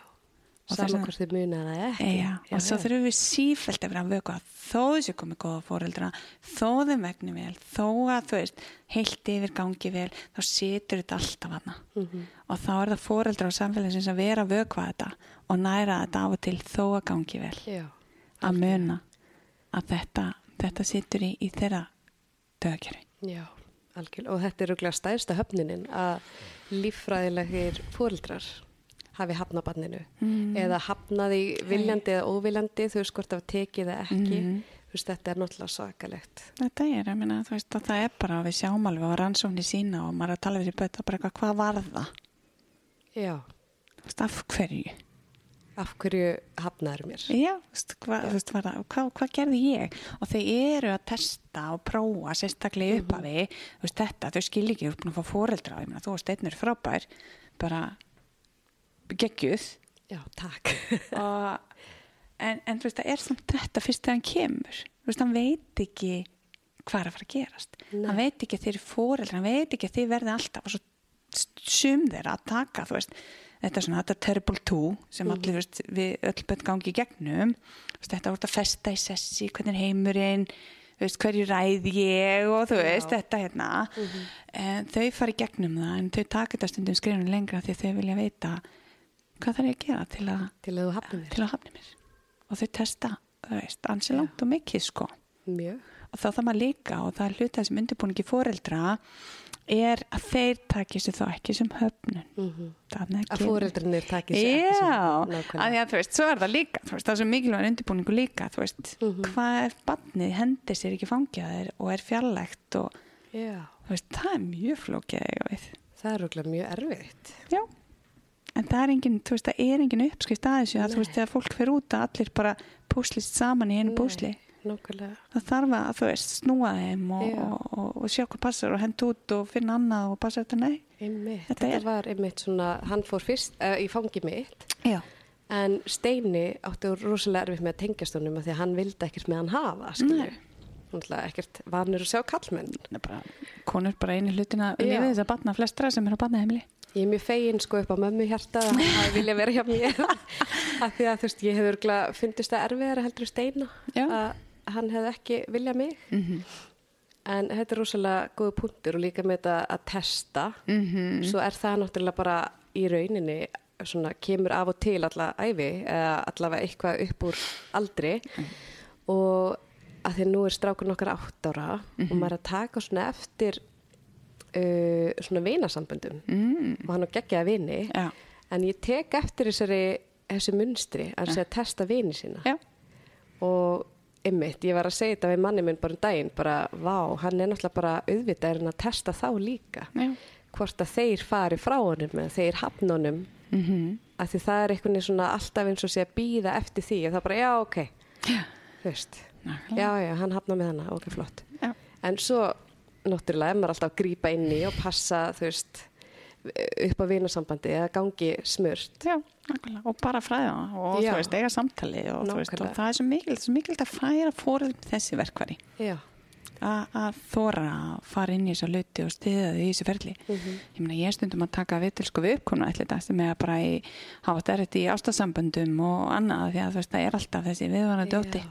Saman að- hvort þið muna það ekki. Eja, og svo þurfum við sífælt að vera að vöku að þó þessi komið góða fóreldra þó þeim vegni vel þó að þú veist, heilt yfir gangi vel þá situr þetta alltaf hana Mhm. og þá er það fóreldra og samfélagsins að vera að vökva þetta og næra þetta af og til þó að gangi vel. Já, að muna að þetta, þetta situr í, í þeirra döðakjöri já, algjörlega og þetta er rúglega stærsta höfninin að líffræðilegir fóreldrar hafi hafnað banninu Mm. eða hafnaði viljandi eða óviljandi þú veist hvort það var tekið eða ekki Mhm. þú veist þetta er náttúrulega svakalegt Þetta er, ég meina, þú veist, og það er bara við sjáum alveg á rannsóknir sína og maður er að tala við sér og bara eitthvað, hvað var það? Já. Þú veist, af hverju? Af hverju hafnaður mér? Já, hvað, hvað, hvað, hvað gerði ég? Og þau eru að testa og prófa sérstaklega upp af því, veist, þetta, þau skil ekki, búin að fá meina, þú veist, einn er frábær, bara geggjuð Já, takk. (laughs) og, en, en þú veist, það er samt þetta fyrst þegar hann kemur, þú veist, hann veit ekki hvað er að fara að gerast. Nei. Hann veit ekki þeir eru foreldra, hann veit ekki þeir verði alltaf og svo sum þeirra að taka, þú veist, þetta er svona, þetta er terrible two sem allir, þú veist, við öll bönn gangi í gegnum, veist, þetta voru að festa í sessi, hvernig er heimurinn, veist, hverju ræð ég og þú veist, þetta hérna, en þau fara í gegnum það, en þau taka þetta stundum skrifinu lengra því að þau vilja veita hvað þarf ég að gera til að, Til að þú hafnaður mér. að og þau testa, þú veist, ansi langt og mikið sko. Mjög. og þá það maður líka og það er hluta sem undirbúningi foreldra er að þeir taki sér þá ekki sem höfnun. Mm Þarna Að fóreldrinir ekki Já, að því að þú veist, svo er það líka veist, það er svo mikilvæg undirbúningu líka þú veist, Mhm. hvað ef barnið hendir sér ekki fangjaðir og er fjarlægt og veist, það er mjög við. Það er rúglega mjög erfitt. Já, en það er engin, það er engin uppskrift að þessu að þú veist, þegar fólk fer út að allir bara púslist saman í einu púsli Nákvæmlega. það þarf að, þú veist, snúa þeim og, og, og, og sjá hvað passar og henda út og finna annað og passa þetta nei Einmitt. Þetta Þetta, er- var einmitt svona, hann fór fyrst uh, í fangi mitt Já, en Steini átti rosalega erfitt með að tengjast honum af því að hann vildi ekkert með hann hafa, skilju. Nei. Ekkert vanur að sjá kallmenn. bara, konur bara einu hlutina Já. lífið þess að batna flestra sem eru á batnaheimili Ég er mjög fegin sko upp á mömmu hjarta að vilja vera hjá mér (laughs) af því að þú veist, ég hefur fundist það erfiðara heldur en Steina að hann hefði ekki viljað mig. Mm -hmm. en þetta er rosalega góða punktur og líka með þetta að testa. Mhm. svo er það náttúrulega bara í rauninni svona kemur af og til alla æfi eða allavega eitthvað upp úr aldri. Og að því nú er strákur nokkar átt ára og maður er að taka svona eftir uh, svona vinasamböndum. Mm. og hann á geggjaða vini. Já, en ég tek eftir þessari þessu munstri að að testa vini sína. Já, og ymmit, ég var að segja þetta við manni minn bara um daginn, bara vá, hann er náttúrulega bara auðvitaðurinn að testa þá líka. Já. hvort að þeir fari frá honum eða þeir hafna honum. Mm -hmm. að því það er einhvern veginn svona alltaf eins og sé að býða eftir því og það bara, já, ok. Þú veist, já, já, hann hafna með hana. Ok, flott. Já. en svo, náttúrulega, er maður alltaf að grípa inn í og passa, þú veist upp á vinasambandi eða gangi smurt. Já, og bara fræða og Já. þú veist, eiga samtali og, veist, og það er svo mikilvægt, svo mikilvægt að færa fórið þessi verkvari að þóra að fara inn í þessa luti og stiða þau í þessu ferli. Mhm. ég meina ég stundum að taka við til sko við uppkomna allir þetta sem er bara í hafa þetta í ástasamböndum og annað því að þú veist það er alltaf þessi viðvarandi ótti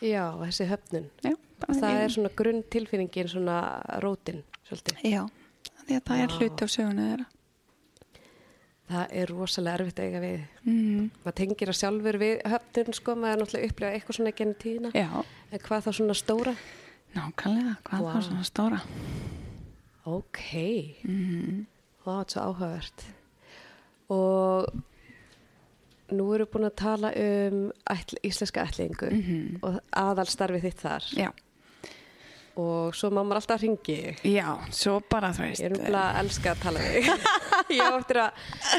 já, þessi höfnun. Já, það er svona grunn tilfinningin svona rótin, svolítið. Já, því að það er Vá. hluti á söguna þeirra. Það er rosalega erfitt að eiga við. Mm. maður tengir að sjálfur við höfnun sko, maður er náttúrulega upplega eitthvað svona genið tíðina Já, en hvað þá svona stóra? Nákvæmlega, hvað það er svona stóra? Ok, mm. Vá, þetta er svo áhugavert. Og nú við búin að tala um ætl, íslenska ætlingu Mhm. og aðalstarfið þitt þar. Já, og svo má maður alltaf ringi já, svo bara þú veist ég er umlað að elska að tala þig. (laughs) Ég á eftir að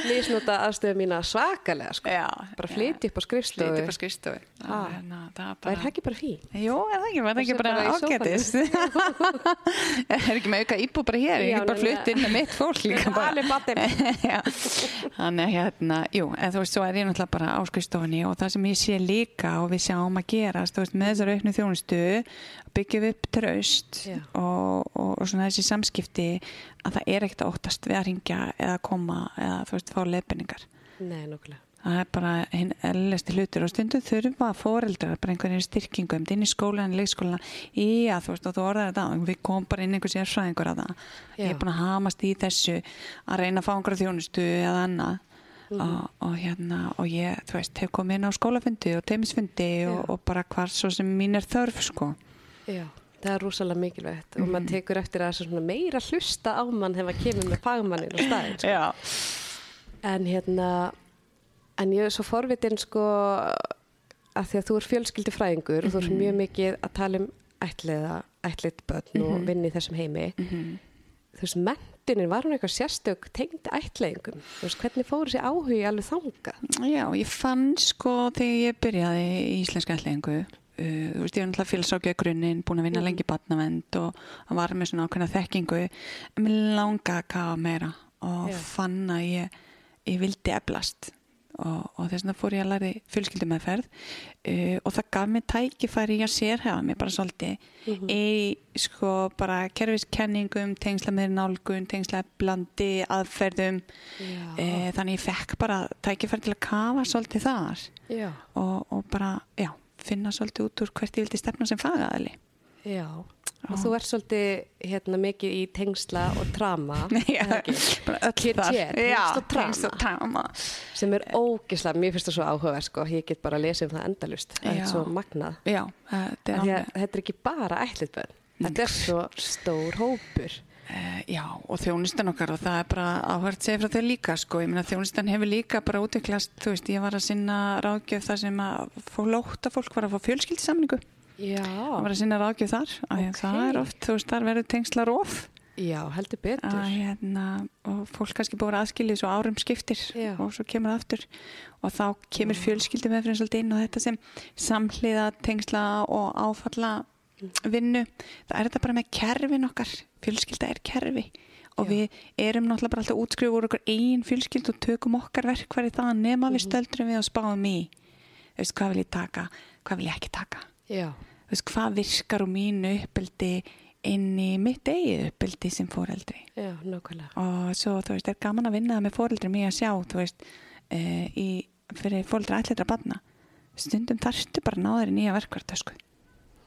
misnota aðstöðu mína svakalega sko. Já, bara flyti upp á skrifstofu. Flyti upp á skrifstofu. Ha. Það er hérna, það er það er bara ekki bara fí Jú, er það ekki, það bara bara í sófanum. ágætis? (laughs) (laughs) Er ekki með auka íbú bara hér, Já, ég er bara nei, flutt inn með mitt fólk bara. Já, þannig að hérna, jú, en þú veist, svo er ég náttúrulega bara á skrifstofunni og það sem ég sé líka og við sjáum að gerast, veist, með þessar auknu þjónustu, byggjum upp traust og, og, og svona þessi samskipti að það er ekkert að óttast við að ringja eða koma eða þú veist, fá leifinningar. nei, nokkulega Það er bara hinn ellesti hlutur og stundum þurfa foreldrar bara einhverjum styrkingum inn í skólan, leikskólana í að þú veist og þú orðar þetta við komum bara inn einhver sérfræðingur að það. Já. Ég er búin að hamast í þessu að reyna að fá einhverja þjónustu eða annað Mhm. og, og hérna og ég, þú veist, hef komið inn á skólafundi og teimisfundi og, og bara hvar svo sem mín er þörf sko. Já, það er rosalega mikilvægt og maður tekur eftir að það er meira hlusta á mann hefur að kemur með fagmannin á staðin sko. Já. en hérna en ég er svo forvitin sko að því að þú er fjölskyldi fræðingur og þú er mjög mikið að tala um ætliða, ætlit börn og vinni í þessum heimi Mhm. þú veist, mentunin, var hún eitthvað sérstök tengd ætleðingum? Þú veist, hvernig fór þessi áhugi alveg þanga? Já, ég fann sko þegar ég byrjaði í íslenska ætlingu uh, þú veist, ég var náttúrulega félsákja grunninn, búin að vinna Mhm. lengi batnavend og og var með svona ákveðna þekkingu en mér langa að kafa meira og Já. fann að ég, ég vildi eflast og, og þess vegna fór ég að læri fjölskyldumeðferð uh, og það gaf mér tækifæri í að sérhefa mér bara svolítið Mhm. í sko bara kerfiskenningum, tengsla með nálgun, tengsla blandi, aðferðum Já. e, þannig ég fekk bara tækifæri til að kafa svolítið þar Já, og, og bara, já, finna svolítið út úr hvert ég vildi stefna sem fagaðali já. Og þú ert svolítið hérna mikið í tengsla og trama, (laughs) ekki? bara öll KTR, þar tengsl Já, og trama. tengsl og trama sem er ógislega, mér finnst það svo áhugaverð sko, ég get bara að lesa um það endalust það Já. er svo magnað Já, þetta er er ekki bara ætlið bönn þetta er svo stór hópur Já, og þjónustan okkar og það er bara áhvert segið frá þau líka sko, ég meina þjónustan hefur líka bara útviklast, þú veist, ég var að sinna ráðgjöf þar sem að lóta fólk var að fá fjölskyldisamningu og var að sinna ráðgjöf þar og Ok. það er oft, þú veist, þar verður tengsla róf já, heldur betur. Að hérna og fólk kannski búið að aðskilja svo árum skiptir Já. og svo kemur það aftur. Og þá kemur fjölskyldi með fyrir inn og þetta sem samhliða tengsla og áfalla vinnu það er þetta bara með kerfin okkar fjölskylda er kerfi. Og Já. við erum náttúrulega bara alltaf að útskrifa úr okkur eigin fjölskyld og tökum okkar verkværi það nema Mhm. við stöldrum við og spáum í þú veist, hvað vil ég taka, hvað vil ég ekki taka? Já, þú veist, hvað virkar úr mínu uppbyldi inn í mitt eigið uppbyldi sem fóreldri já, og svo þú veist, er gaman að vinna með fóreldrum í að sjá, þú veist uh, í, fyrir fóreldra ætleitra barna. Stundum þarftu bara að ná þeirri nýja verkvartösku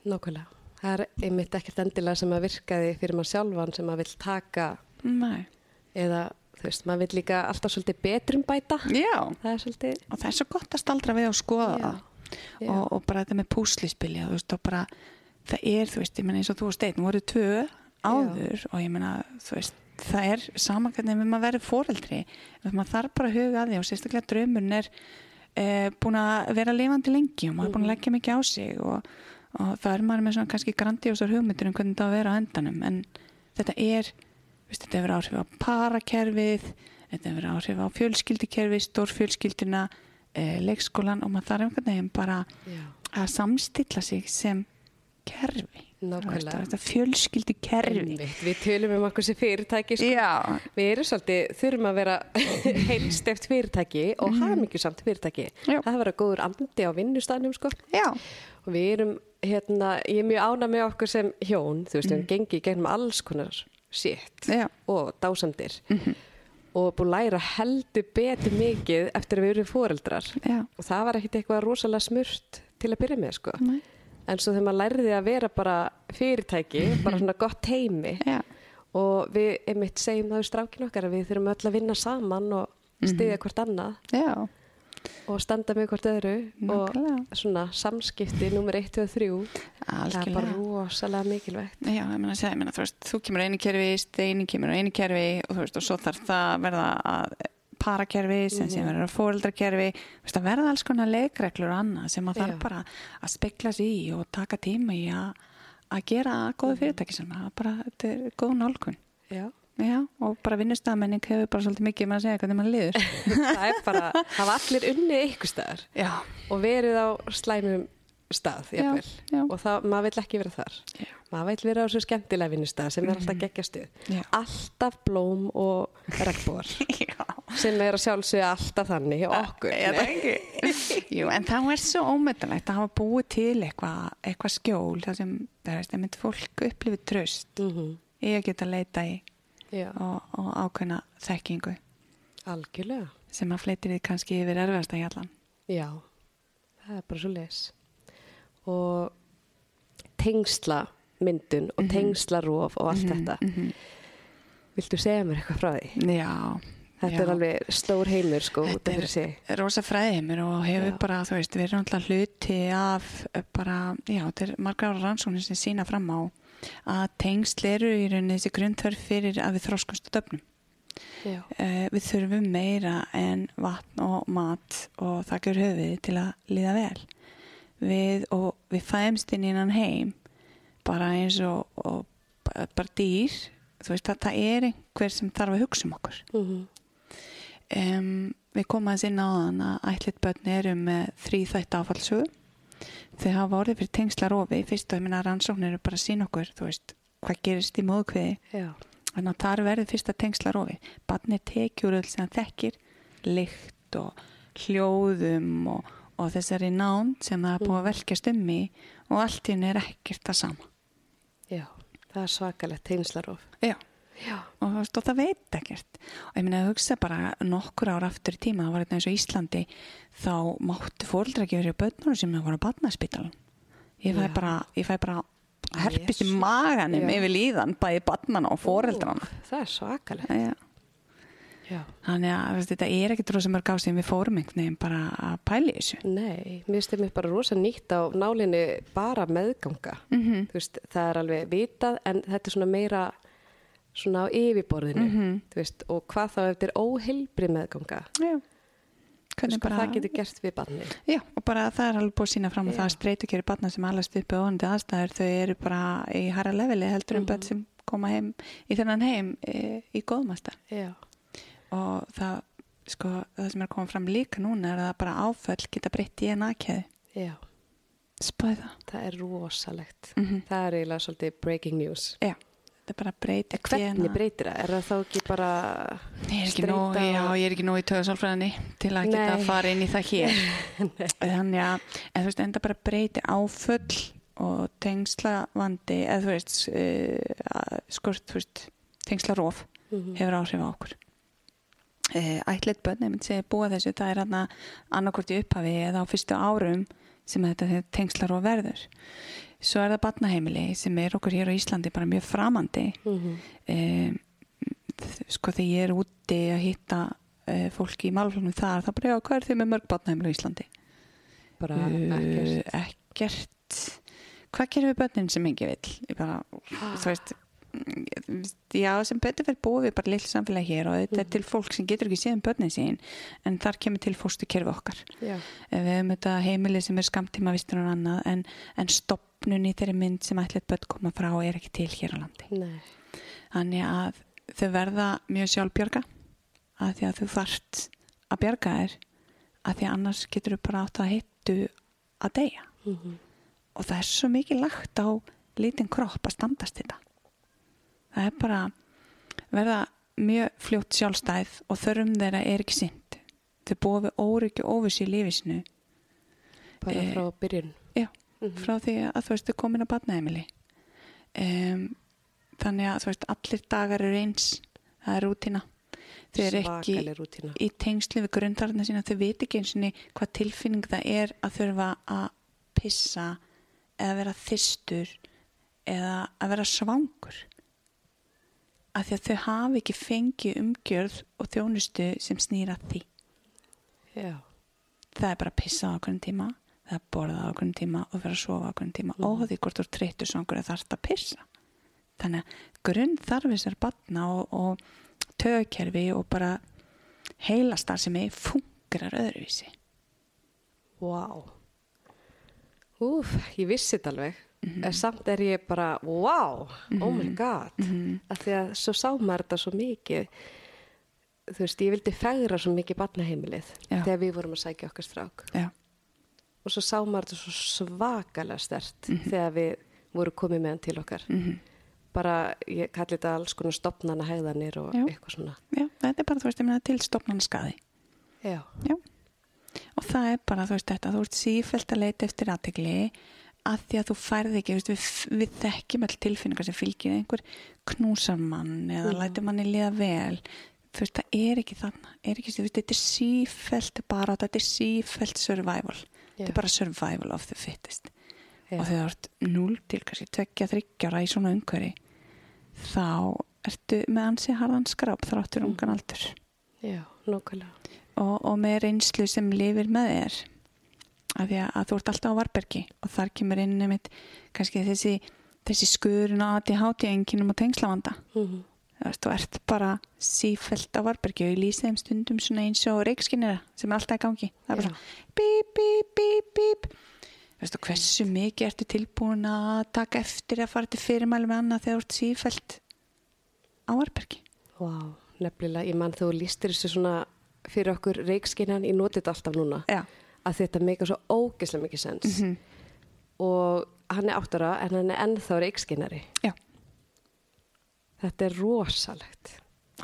nákvæmlega það er einmitt ekkert endilega sem að virkaði fyrir maður sjálfan sem að vill taka Nei. eða þú veist, maður vill líka alltaf svolítið betrum bæta. Já, það svolítið og það er svo gott að staldra við og skoða Já, það. Já. og, og bara þetta með púslispilja það er, þú veist, ég meina eins og þú og Steinn voru tvö áður og ég meina, þú veist það er samankvæmlega með maður verið fóreldri maður þarf bara að huga að því og sérstaklega draumurinn er e, búin að vera lifandi lengi og maður er búin að leggja mikið á sig og, og það er maður með svona kannski grandíósar hugmyndir um hvernig það að vera á endanum. En þetta er, veist, þetta hefur áhrif á parakerfið þetta hefur áhrif á fjölskyldikerfið stórfjölskyldina e, leikskólan og maður þarf einhvern veginn bara já, að samstilla sig sem kerfi þetta fjölskyldi kerfi Einmitt, við tölum um okkur sem fyrirtæki sko. Við erum svolítið, þurfum að vera (laughs) heilsteft fyrirtæki og mm. hamingjusamt fyrirtæki. Já. Það verður góður andi á vinnustafnum sko. já, Og við erum, hérna, ég er mjög ána með okkur sem hjón, þú veist, við mm. gengi gegnum alls konar já, og dásamdir. Og búin að læra heldur betur mikið eftir að við erum foreldrar. já, Og það var ekkit eitthvað rosalega smurt til að byrja með sko. Nei. En svo þegar maður lærði að vera bara fyrirtæki, (laughs) bara svona gott heimi já, og við einmitt segjum það við strákin okkar að við þurfum öll að vinna saman og styðja hvort annað. Já, og standa með hvort öðru Nákvæmlega. og svona samskipti nummer 1, 2 og 3 það er bara rosalega mikilvægt. Já, ég meina að segja, ég meina, þú veist, þú kemur einu kerfi, steini kemur einu kerfi og þú veist, og svo þarf það að verða að parakerfi sem sem verður að fóreldrakerfi, þú veist, að verða alls konar leikreglur og annað sem að Já. þarf bara að spekla sig í og taka tíma í að að gera góðu fyrirtæki sem að bara, þetta er góð nálgun. Já. Já, og bara vinnustamenning hefur bara svolítið mikið með að segja hvernig maður liður. (laughs) það er bara, hafa allir unnið ykkur staðar Já, og verið á slæmum stað jafnvel. já. og það, maður vill ekki vera þar Já. maður vill vera á svo skemmtilega vinnustað sem er alltaf geggja stuð Já. alltaf blóm og regnbór (laughs) Já. sem er að sjálfsögja alltaf þannig hjá okkur það Nei. ekki? (laughs) Jú, en þá er svo ómetanlegt að hafa búið til eitthvað eitthva skjól þar sem, það veist, einmitt fólk upplifið tröst Mhm. í að geta leita í Já, og, og ákveðna þekkingu algjörlega sem að fleitir þið kannski yfir erfiðasta hjallan. Já, það er bara svo les og tengsla myndun og tengslarof og allt þetta Viltu segja mér eitthvað frá því? Já. Þetta já. er alveg stór heimur sko Þetta sig er rosa fræðimur og hefur Já. bara, þú veist, við erum alltaf hluti af eh, bara, já, þetta er margar ára rannsóknir sem sína fram á að tengsl eru í rauninni þessi grundþörf fyrir að við þróskumst á döfnum. Uh, við þurfum meira en vatn og mat og þakkar höfuði til að líða vel. Við, og við fæðumst inn innan heim. Bara eins og, og ba- bara dýr, þú veist það er einhver sem þarf að hugsa um okkur. Mhm. um, við komum aðeins inn á þann að ætlit börn eru með þrý þætt áfallsögu þau hafa orðið fyrir tengslarofi fyrst og ég minna rannsóknir eru bara að sína okkur þú veist, hvað gerist í móðkviði þannig að það er verið fyrsta tengslarofi barni tekjur öll sem þekkir lykt og hljóðum og, og þessari nán sem það er búið að velkjast um í og allt í henni er ekkert það sama Já. Það er svakalegt tegnslarof. Já. Já. og, og það veit ekkert og ég meina að hugsa bara nokkur ár aftur í tíma það var eitthvað eins og Íslandi þá máttu fóreldra ekki verið börnur sem voru á barnaspítalum ég fæ Já. bara, bara herpist í maganum yfir líðan bæði barnana og fóreldrana Ú, Það er svakalegt. Já. Já. þannig að veist, þetta er ekkert rosa mörg á sem við fórum einhvern veginn bara að pæli þessu Nei, mér þeim bara rosa nýtt á nálinni bara meðganga. Mhm. Þú veist, það er alveg vitað en þetta er svona meira svona á yfirborðinu. Mhm. Þú veist, og hvað þá ef þetta er óheilbri meðganga. Já. Veist, hvað það getur gert við barni. Já, og bara það er alveg búið sína fram að Já. það að streytu keri barna sem allast uppi og vonandi aðstæður, þau eru bara í hæra leveli heldur en Mhm. börn sem koma heim í þennan heim e, í góðmasta Já. Og það, sko, það sem er að koma fram líka núna er að bara áföll geta breytt í en aðkæði Já. spæði það Það er rosalegt. mm Það er eiginlega svolítið breaking news. Já, þetta bara breytir Hvernig breytir það? Er það þá ekki bara Ég er ekki nóg, já, ég er ekki nóg í töðsálfræðinni til að geta Nei. að fara inn í það hér (laughs) þannig að, en þú veist, enda bara breyti áföll og tengslavandi, eða þú veist uh, skort, þú veist tengslarof Mhm. hefur áhrif á okkur uh, ætlit bönn, ég myndi segja búa þessu það er hann að annarkvort í upphafi eða á fyrstu árum sem þetta tengslarof verður svo er það batnaheimili sem er okkur hér á Íslandi bara mjög framandi Mhm. um, sko þegar ég er úti að hitta uh, fólki í málflunum þar þá bara já, hvað er þið með mörg batnaheimil á Íslandi? Bara Uh, ekkert. ekkert hvað gerum við börnin sem engi vill ég bara, þú veist mm, já, sem betur fyrir búið við bara lill samfélagi hér og þetta er til fólk sem getur ekki séð um börnin sín en þar kemur til fórstu kerfi okkar Já. Eh, við hefum þetta heimili sem er skamtíma vistur og annað en, en stopnun í þeirri mynd sem ætlit börn koma frá er ekki til hér á landi Nei. Þannig að þau verða mjög sjálfbjörga að því að þú þarft að bjarga þér að því að annars getur þú bara átt að hittu að deyja Mhm. og það er svo mikið lagt á lítinn kropp að standast þetta það er bara verða mjög fljótt sjálfstæð og þörfum þeirra er ekki sint þau búa við óryggi og óvissi í lífisnu Bara Eh, frá byrjun. já, Mhm. frá því að þú veist þau komin á batnaheimili um, þannig að þú veist allir dagar eru eins. Það er rútina þau eru ekki rútína. í tengslu við grundarðina sína. Þau veit ekki eins og hvað tilfinning það er að þurfa að pissa eða vera þystur eða að vera svangur af því að þau hafi ekki fengið umgjörð og þjónustu sem snýra því Já. það er bara að pissa á okkur tíma það er að borða á okkur tíma og vera að sofa á okkur tíma Mhm. og því hvort þú er treytur svangur eða þarft að pissa þannig að grunn þarfis er batna og, og tögkerfi og bara heilastar sem er fungerar öðruvísi Vá. Úf, ég vissi þetta alveg. Mhm. En samt er ég bara, wow, oh my god. Mhm. Af því að svo sá maður þetta svo mikið. Þú veist, ég vildi fegra svo mikið barnaheimilið Já. þegar við vorum að sækja okkar strák. Já. Og svo sá maður þetta svo svakalega stert þegar við vorum komið með hann til okkar. Mhm. Bara, ég kalli þetta alls konar stopnana hegðanir og Já. eitthvað svona. Já, þetta er bara, þú veist, ég meina til stopnan skaði Já. Já. og það er bara, þú veist, þetta þú ert sífælt að leita eftir aðtegli að því að þú færði ekki, veist, við, við þekkjum all tilfinningar sem fylgir einhver knúsar mann eða Mhm. lætur manni líða vel veist, það er ekki þannig er ekki, veist, þetta er sífælt bara, þetta er sífælt survival Já. þetta er bara survival of the fittest Já. og þegar þú ert 0 til kannski 2-3 í svona umhverfi þá ertu með ansi harðan skráp þráttur Mhm. ungan aldur Já, og, og með reynslu sem lifir með þér af því að, þú ert alltaf á varbergi og þar kemur inn einmitt kannski þessi, þessi skurun á ADHD enginum og tengslavanda Mm veist, þú ert bara sífælt á varbergi og ég lýsi þeim stundum svona eins og reikskinnira sem er alltaf í gangi. Það er bara bíp, bíp, bíp, bíp. Hversu mikið ertu tilbúin að taka eftir að fara til fyrirmæli með annað þegar þú ert sífælt á Arbergi. Vá, nefnilega, ég mann þú lístir þessu svona fyrir okkur reikskinnan, ég noti þetta alltaf núna. Já. Að þetta meika svo ógeðslega mikið sens Mhm. og hann er áttara en hann er ennþá reikskinnari Já. þetta er rosalegt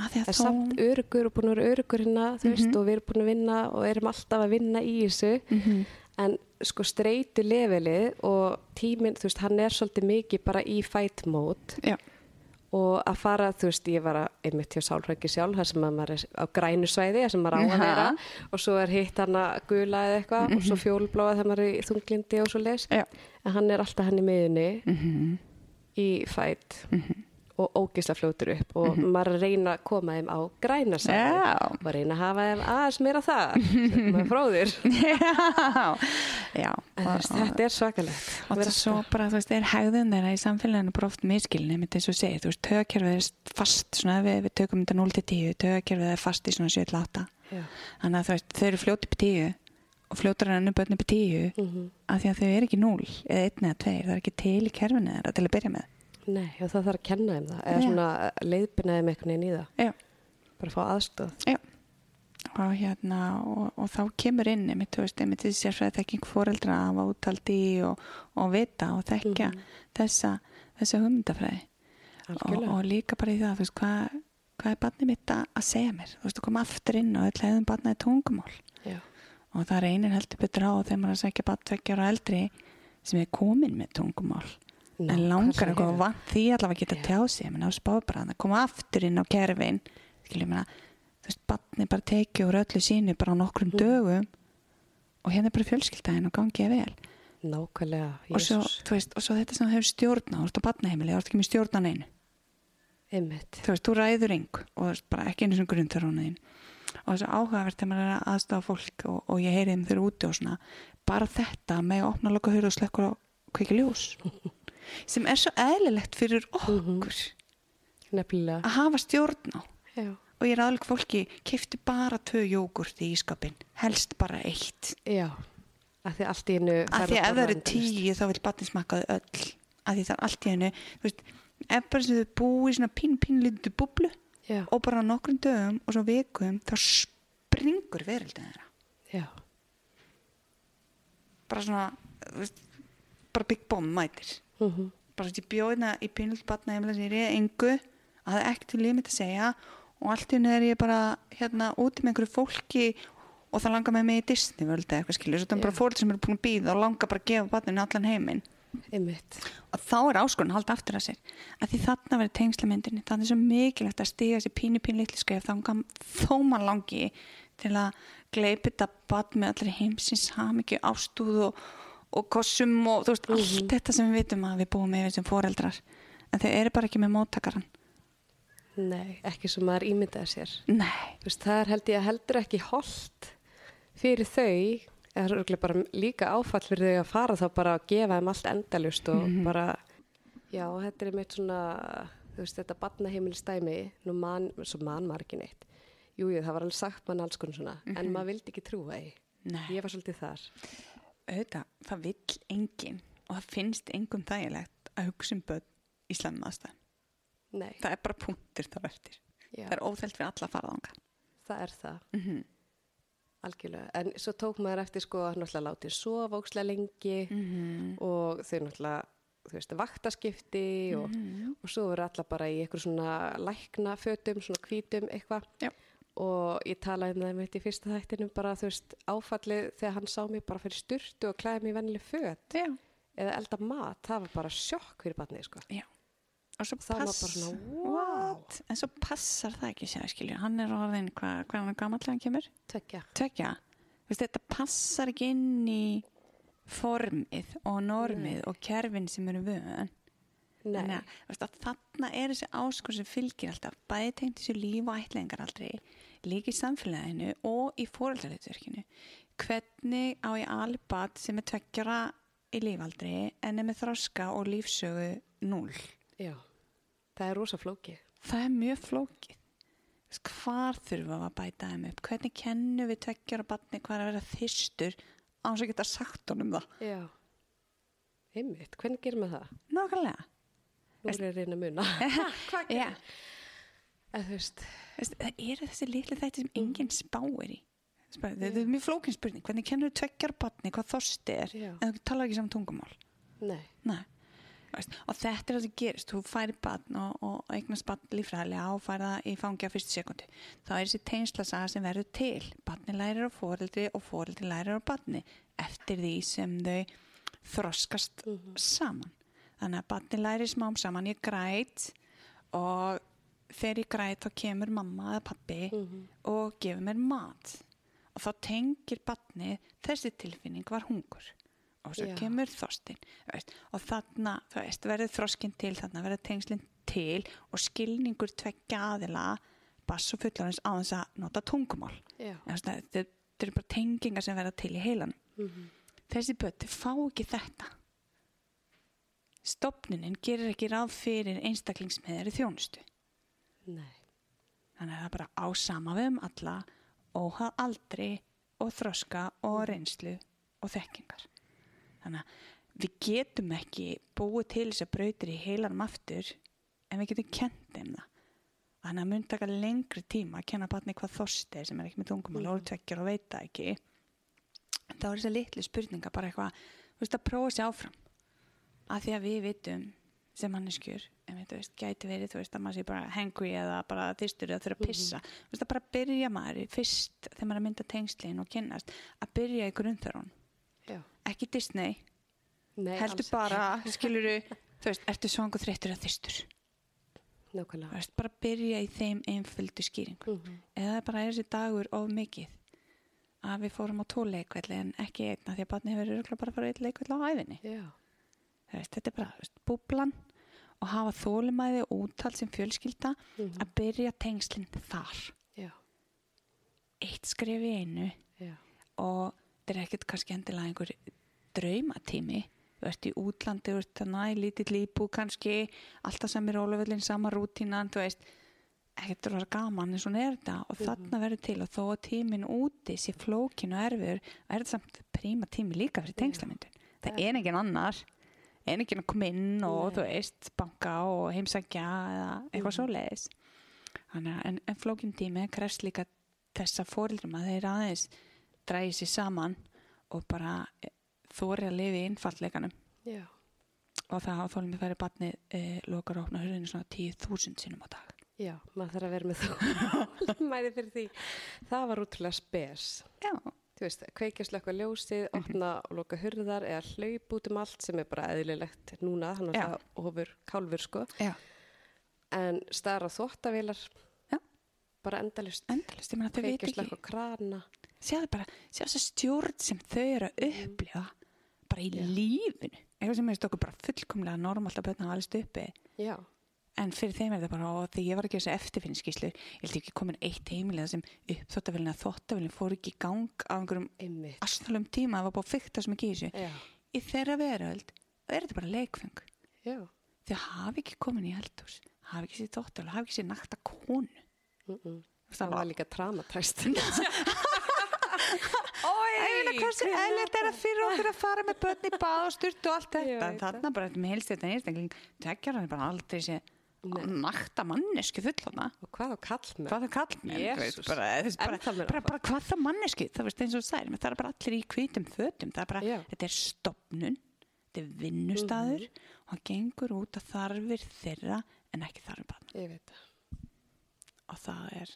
það er samt örugur og búin að vera örugur hérna veist Mhm. og við erum búin að vinna og erum alltaf að vinna í þessu Mhm. en sko streyti levelið og tíminn, þú veist, hann er svolítið mikið bara í fight mode Já. Og að fara, þú veist, ég var að einmitt hjá sálfrækki sjálf, þar sem að maður er á grænu svæði, þar sem maður á að Ja. vera og svo er hitt hann að gula eða eitthvað og svo fjólblóða þegar maður er í þunglindi og svo leis, Já. en hann er alltaf hann í miðunni Mhm. í fight og ógisla fljótur upp og maður er að reyna að koma þeim á græna svæði Já. og reyna að hafa þeim aðeins meira þar sem maður fróðir (laughs) Já. Já. Veist, þetta er svakalegt Og það er svo bara, þú veist, er hægðun þeirra í samfélaginu bara oft miskilni, með þess að segja, þú veist, tögakerfið er fast, svona, við, við tökum þetta 0 til 10, tögakerfið er fast í svona 7 til 8. Já. Þannig að þú veist, þau eru fljóti upp í 10 og fljótar en önnu börn upp í 10 Mhm. af því að þau eru ekki 0 eða 1 eða 2, það er ekki til í kerfinu þeirra til að byrja með. Nei, og það þarf að kenna þeim það eða Já. svona leiðbina þeim einhvern veginn í það Já. bara að fá aðstof Já. Og hérna, og, og þá kemur inn, einmitt, þú veist, einmitt þessi sérfræði þekking fóreldra að hafa útaldi og, og vita og þekka þessa, þessa hugmyndafræði. og, og líka bara í það, þú veist, hvað, hvað er barnið mitt að segja mér? Þú veist, þú koma aftur inn og öll hefðum barnaði tungumál Já. og það reynir heldur betur á þegar maður er að segja barn tveggjara eldri sem er komin með tungumál en langar eitthvað vant því allavega að geta Já. tjáð sig, menn á bara að koma aftur inn á kerfin skiljum að, þú veist, barnið bara tekið úr öllu sínu bara á nokkrum dögum og hérna er bara fjölskyldaðin og gangið vel. Nákvæmlega, og svo, veist, og svo þetta sem þú hefur stjórna þú veist á barnaheimili, þú ert ekki með stjórnan einu einmitt. Þú veist, þú ræður eng og bara ekki einu sem grunnþörfuna þín. Og þessu áhugavert þegar maður er að aðstofa fólk og, og ég heyri þeim þeirra úti og svona bara þetta með að opna loka hurð og slekkur og kveiki ljós (laughs) sem er svo eðlilegt fyrir okkur nefnilega. að hafa stjórn á. Já. og ég er aðlega fólki, kefti bara tvö jógurt í ískapin, helst bara eitt. Já, að því allt í hennu af því ef það eru tíu þá vil batni smakkaði öll. Af því það er allt í hennu ef bara sem þau búi í svona pín pín litur bublu Já, og bara nokkrum dögum og svo vikum þá springur veröldin þeirra. Já, bara svona bara big bomb mætir mhm, bara svona ég bjóðina í pínult batna heimilega sem ég engu að það er ekkert til limit að segja. Og allt í hennu er ég bara hérna úti með einhverju fólki og það langar með mig í Disney völdi eitthvað skilur, svo það er bara fólk sem eru búin að býða og langar bara að gefa batninu allan heiminn. Og þá er áskorun að halda aftur að sér. Að því þarna verið tengslamyndinni þannig er svo mikilvægt að stiga þessi pínu pínu litlu skref þá þó mann langi til að gleipi þetta bad með allir heimsins hamingju ástúð og, og kossum og þú veist allt þetta sem við vitum að við búum með sem foreldrar. En þau eru bara ekki með móttakaran Nei, ekki sem maður ímyndaði sér. Nei, veist, það er held ég að heldur ekki holdt fyrir þau eða örugglega bara líka áfall fyrir þau að fara þá bara að gefa þeim allt endalust og bara, já, þetta er mitt svona, þú veist, þetta barnaheimilstæmi, nú man, svo man maður ekki neitt. Jú, jú, það var alveg sagt mann alls konar svona, en maður vildi ekki trúa því. Ég var svolítið þar. Auðvitað, það vill enginn og það finnst engum þægilegt að hugsa um börn í slemma aðstæðan Nei, það er bara punktur þá eftir já, það er óþælt fyrir alla þanga það er það, mm -hmm. algjörlega. En svo tók maður eftir sko að náttúrulega látið sofa ókslega lengi Mhm. og þau náttúrulega, þú veist, vaktaskipti og, og svo voru alla bara í eitthvað svona lækna fötum, svona hvítum eitthvað Já. Og ég talaði um það mitt í fyrsta þættinum bara, þú veist, áfallið þegar hann sá mig bara fyrir styrtu og klæði mig vennileg föt Já. eða elda mat, það var bara sjokk fyrir barnið, sko. Já. Og svo Það var pass... bara svona, wow. En svo passar það ekki sér, skilju. Hann er orðin, hvað hva hann er gamall þegar hann kemur? Tvekja. Tvekja. Veist, þetta passar ekki inn í formið og normið og kerfin sem eru vöðun. Nei, Þannig að, þarna er þessi áskur sem fylgir alltaf bæði tengt þessu líf og ætlingar aldrei líka í samfélaginu og í fóröldarleitverkinu hvernig á ég albat sem er tveggjara í lífaldri en er með þroska og lífsögu núl já, það er rosa flókið. það er mjög flókið. Hvar þurfum við að bæta þeim upp? Hvernig kennum við tveggjara batni hvað er að vera þyrstur á þess að geta sagt honum það? Já, einmitt, hvernig gerum við það? nákvæmlega. Nú er ég að reyna að muna. (laughs) Já, eða þú veist, það eru þessi litlu þætti sem enginn spáir í. Þetta er mjög flókin spurning. Hvernig kennur þú tveggjar batni hvað þorsti er Já. en þú talar ekki saman tungumál? Nei, Nei. Veist, og þetta er það sem gerist. Þú færi batn og, og eignast batn lífræðilega og færi það í fangi á fyrstu sekundu þá er þessi tegnslasaga sem verður til. Batni lærir á foreldri og foreldri lærir á batni eftir því sem þau þroskast saman. Þannig að batni lærir smám saman. Ég græt og þegar ég græt þá kemur mamma eða pappi og gefur mér mat. Og þá tengir batni þessi tilfinning var hungur. Og svo Já. kemur þorstin veist, og þarna veist, verður þroskinn til þarna verður tengslinn til og skilningur tveggja aðila bass og fullarins á þess að nota tungumál. Þetta eru bara tengingar sem verða til í heilan þessi bötti fá ekki þetta. Stopnunin gerir ekki ráð fyrir einstaklingsmiðari þjónustu nei, þannig að það er bara á sama við um alla óhað aldri og þroska og reynslu og þekkingar. Þannig að við getum ekki búið til þess að brautir í heilanum aftur en við getum kent þeim það. Þannig að mun taka lengri tíma að kenna batni hvað þorst er sem er ekki með tungumál og tveggjur og veit það ekki. En þá er þess að litlu spurninga bara eitthvað, þú veist að prófa sér áfram. Að því að við vitum sem manneskjur, en þú veist, gæti verið þú veist, að maður sé bara hangry eða bara þyrstur eða þurfa að pissa, þú veist, að bara byrja maður í fyrst þegar maður er að mynda tengslin og kynnast, að byrja í grunnþörun ekki Disney, nei, heldur bara (laughs) skiluru, þú veist, ertu svangu þreyttur eða þyrstur, ekki. nákvæmlega, þú veist, bara byrja í þeim einföldu skýringu, eða bara er þessi dagur of mikið að við fórum á tvo leikvelli en ekki einna því að barni hefur bara farið leikvelli á æfinni þetta er bara þú veist, búblan og hafa þólimæði og úttal sem fjölskylda að byrja tengslinn þar. Já, eitt skref í einu já. og þetta er ekkert kannski endilega einhver draumatími. Þú ert í útlandi, þú ert þannig í lítill íbú kannski, alltaf sem er ólöfullin sama rútínan, þú veist. Ekkert að vera gaman eins og er þetta og þarna verður til og þó að tíminn úti sé flókin og erfur er þetta samt príma tími líka fyrir tengslamyndun það er engin annar en ekki að koma inn og þú veist banka og heimsækja eða eitthvað svo leiðis að- en, en flókin tími krefst líka þessa fórildrum að þeir aðeins drægi sér saman og bara þóri að lifi í innfallleikanum já, og það þólum við færi batni e, lokar að opna hurðinu svona 10.000 sinnum á dag. Já, maður þarf að vera með þá (laughs) mæði fyrir því. Það var útrúlega spes. Já, þú veist, kveikja slökka ljósið, opna og loka hurðar eða hlaup út um allt sem er bara eðlilegt núna, þannig Já. að það ofur kálfur sko, já, en stara þvóttavilar já. Bara endalist, endalist, ég meina þau veit kveikja ekki. slökka krana sjáðu bara, sjáðu þess að stjórn sem þau eru að upplifa bara í lífinu. Eitthvað sem er okkur bara fullkomlega normalt að börna að alveg uppi. Já, en fyrir þeim er það bara og þegar ég var að gera þessi eftirfinnskíslu ég held ekki komin eitt heimilega sem uppþóttavillin að þóttavillin fór ekki í gang á einhverjum astnalum tíma það var bara fyrta sem ekki í þessu. Já, í þeirra veröld er þetta bara leikfeng þau hafi ekki komin í eldhús hafi ekki sér þóttavillin, hafi ekki sér nakta konu. Mm -mm. Það var líka tramatæst (laughs) Æ, hversu eðlert er að fyrir okkur að fara með börn í bað og allt þetta? veit þarna bara með helst þetta einstakling tekjar hann bara aldrei sé nakta mannesku fullona og hvað á kall með hvað það kall með bara, bara, bara, bara hvað það mannesku það veist það það er bara allir í hvítum fötum. Það er þetta er stopnun þetta er vinnustadur Mhm. og hann gengur út að þarfir þeirra en ekki þarfir barna. Það. Og það er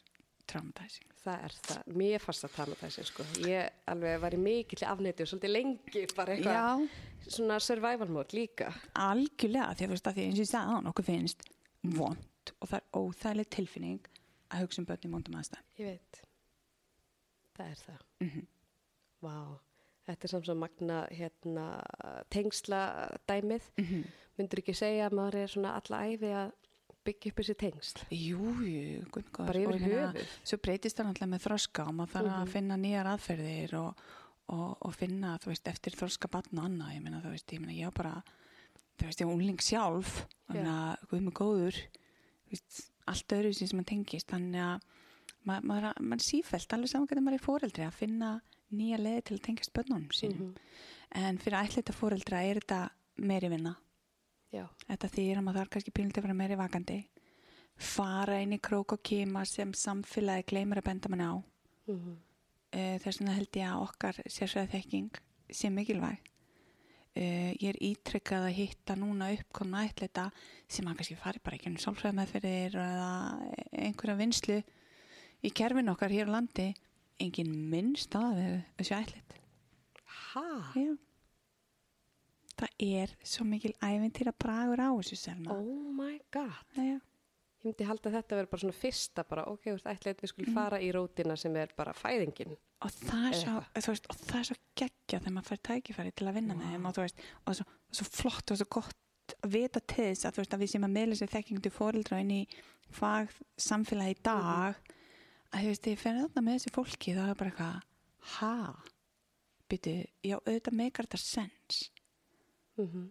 traumatizing. Það er það, mér fannst það tramatæsing sko. Ég alveg var í mikill afneiti og svolítið lengi bara eitthvað svona survival mode líka. algjörlega því að, að eins og ég sagði á okkur finnst vond og það er óþægileg tilfinning að hugsa um börn í vondum aðstæðum Ég veit. Það er það. Mhm. Vá, þetta er samt svo magna hérna, tengsla dæmið. Mhm. Myndur ekki segja að maður er svona alla æfi að byggja upp þessi tengsl? Jú, jú, guð, góður, Bara yfir og höfuð. Svo breytist það náttúrulega með þroska og maður þarf Mhm. að finna nýjar aðferðir og, og, og finna, þú veist, eftir þroska batna og annað, ég meina, þú veist, ég meina, ég á bara þú veist, ég á unling sjálf þannig að, guð mig góður veist, allt öðru sem maður tengist þannig að maður, maður, maður sífælt alveg saman hvernig maður er fóreldri að finna nýja leði til að tengjast börnunum sínum. En fyrir ætlita fóreldra er þetta meiri vinna. Já, Þetta þýðir að maður þarf kannski pínlítið að vera meiri vakandi fara inn í krók og kima sem samfélagi gleymar að benda manni á. Mm -hmm. þess vegna held ég að okkar sérsveða þekking sé mikilvæg uh, ég er ítrykkað að hitta núna uppkomna ætleita sem að kannski fari bara ekki um sálfræða meðferðir eða einhverja vinslu í kerfin okkar hér á landi engin minnst að þessu ætlit Ha? Já. Það er svo mikil ævintýra bragur á þessu selma. Oh my god. Já. Ég myndi halda að þetta verður bara svona fyrsta bara, ok, þú veist, ætla við skulum fara í rótina sem er bara fæðingin. Og það er svo, þú veist, og það er svo geggja þegar maður fær tækifæri til að vinna með þeim og þú veist, og svo, og svo flott og svo gott að vita til þess að þú veist að við sem að meðlega sér þekkingu til fóreldra inn í fag samfélagi í dag að þú veist, þegar ég fer þarna með þessi fólki þá er bara eitthvað, ha? Byrju, já, auðvitað meikar þetta sens. Mm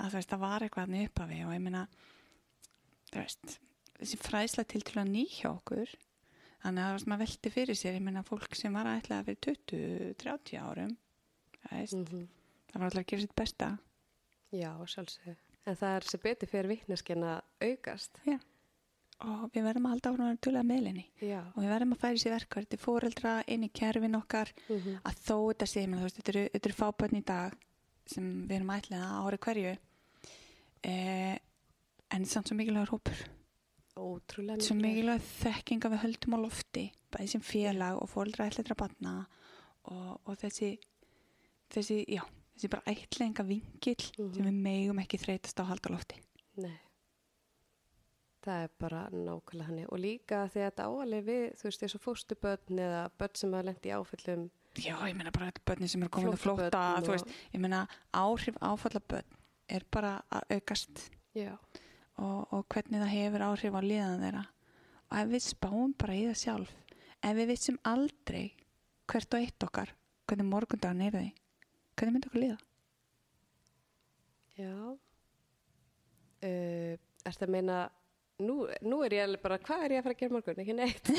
að þú veist, það var eitthvað að uppafi og ég meina þú veist, þessi fræðsla til til að nýja okkur þannig að þú veist, maður velti fyrir sér ég meina fólk sem var ætlaða fyrir 20-30 árum veist, Mhm. það var alltaf að gera sitt besta Já, sjálfsögðu. En það er sem betur fyrir vittneskinn að aukast. Já. og við verðum að halda áfram að vera tulega meðlinni og við verðum að færi sér verkvar til fóreldra inn í kerfin okkar Mhm. að þó þetta sé, þú veist, þetta eru, eru fábötn í dag sem við erum ætlið að ári hverju eh, en samt svo mikilvægur hópur Ótrúlega svo mikilvæg þekking að við höldum á lofti bæði sem félag og fóldra ætlættra batna og, og þessi þessi, já, þessi bara ætlinga vingill Mhm. sem við megum ekki þreytast á að halda á lofti Nei. Það er bara nákvæmlega hann. Og líka þegar þetta áalið við, þú veist, þessu fóstubötn eða börn sem hafa lendi áföllum. já, ég meina bara þetta börni sem eru komin að flóta og- þú veist, ég meina áhrif áfalla börn er bara að aukast Já. Og, og hvernig það hefur áhrif á liðan þeirra og ef við spáum bara í það sjálf ef við vissum aldrei hvert og eitt okkar hvernig morgundagan er því hvernig myndi okkur liða? Já. Uh, Ertu að meina, nú, nú er ég alveg bara, hvað er ég að fara að gera morgun? Ekki neitt.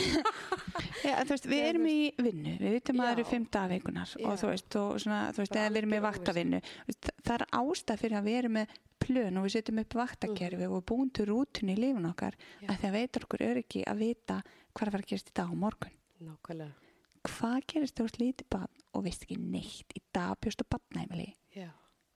(laughs) Já, þú veist, við erum í vinnu, við vitum að það eru fimm dagveikunar og þú veist, og svona, þú veist, eða við erum algjör vaktavinnu Þa- það er ástæð fyrir að við erum með plön og við setjum upp vaktakerfi og búin til rútun í lífun okkar Já. að því að veitur okkur öryggi að vita hvað er að gerast í dag og morgun Nákvæmlega. hvað gerist þú ert lítið barn og veist ekki neitt í dag bjóstu barnæmili Já.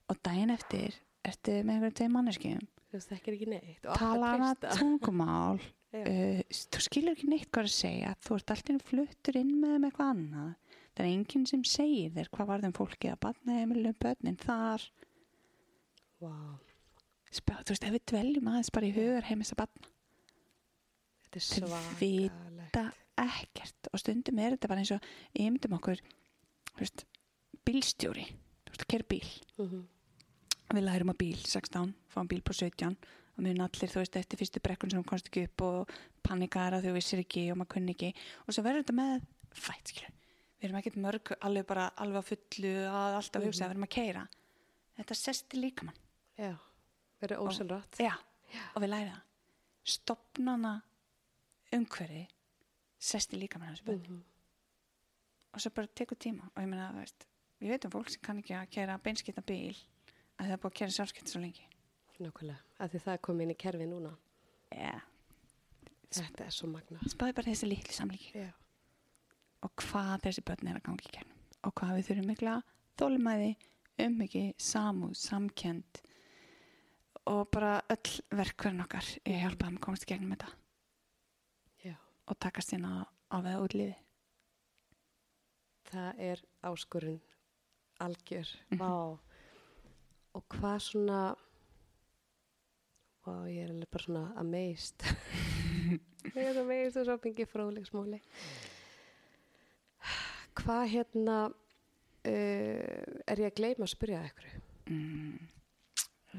og daginn eftir ertu með einhverjum tveim manneskjum? Þú er ekki neitt. Tala hana tungumál? (laughs) Uh, þú skilur ekki neitt hvað að segja. Þú ert alltaf fluttur inn með þeim eitthvað annað. Það er enginn sem segir þér hvað var þeim fólki að batna heimilum börnin þar. Vá. Spá, þú veist, ef við dveljum aðeins bara í hugar heimist að batna Þetta er svakalegt. þetta ekkert og stundum er þetta bara eins og ymdum okkur þú veist, bílstjóri. Þú veist, að kera bíl? Mhm. Við lærum á bíl 16, fáum bíl på 17 og mun allir, þú veist, eftir fyrstu brekkun sem komst ekki upp og panikar að þau vissir ekki og maður kunni ekki. Og svo verður þetta með fætt, skilur við erum ekkert mörg, alveg bara alveg á fullu að alltaf hugsa að við erum að keira þetta sesti líka mann Já. Verður ósælrætt. já, og við lærum það. Stopnana umhverfi sesti líka mann bönn Mhm. og svo bara tekur tíma. Og ég meina, þú veist, við veitum fólk sem kann ekki að kera beinskipta bíl að það er búið að kera sjálfskipt svo lengi Nákvæmlega. Af því það er komið inn í kerfi núna. yeah. Þetta er svo magna. spáði bara þessi litlu samlíki Já. og hvað þessi börn er að gangi í kernum og hvað við þurfum mikla þólumæði, ummyggi, samúð, samkend og bara öll verkverðin okkar ég hjálpa þeim að komast í gegnum þetta Já. og takast inn á, veða út lífi Það er áskorun algjör. Mhm. Vá. Og hvað svona, vá, ég er alveg bara svona amazed. (laughs) ég er amazed og svo fengið fróðlegsmóli. Hvað hérna, uh, er ég að gleyma að spyrja ykkur? mm,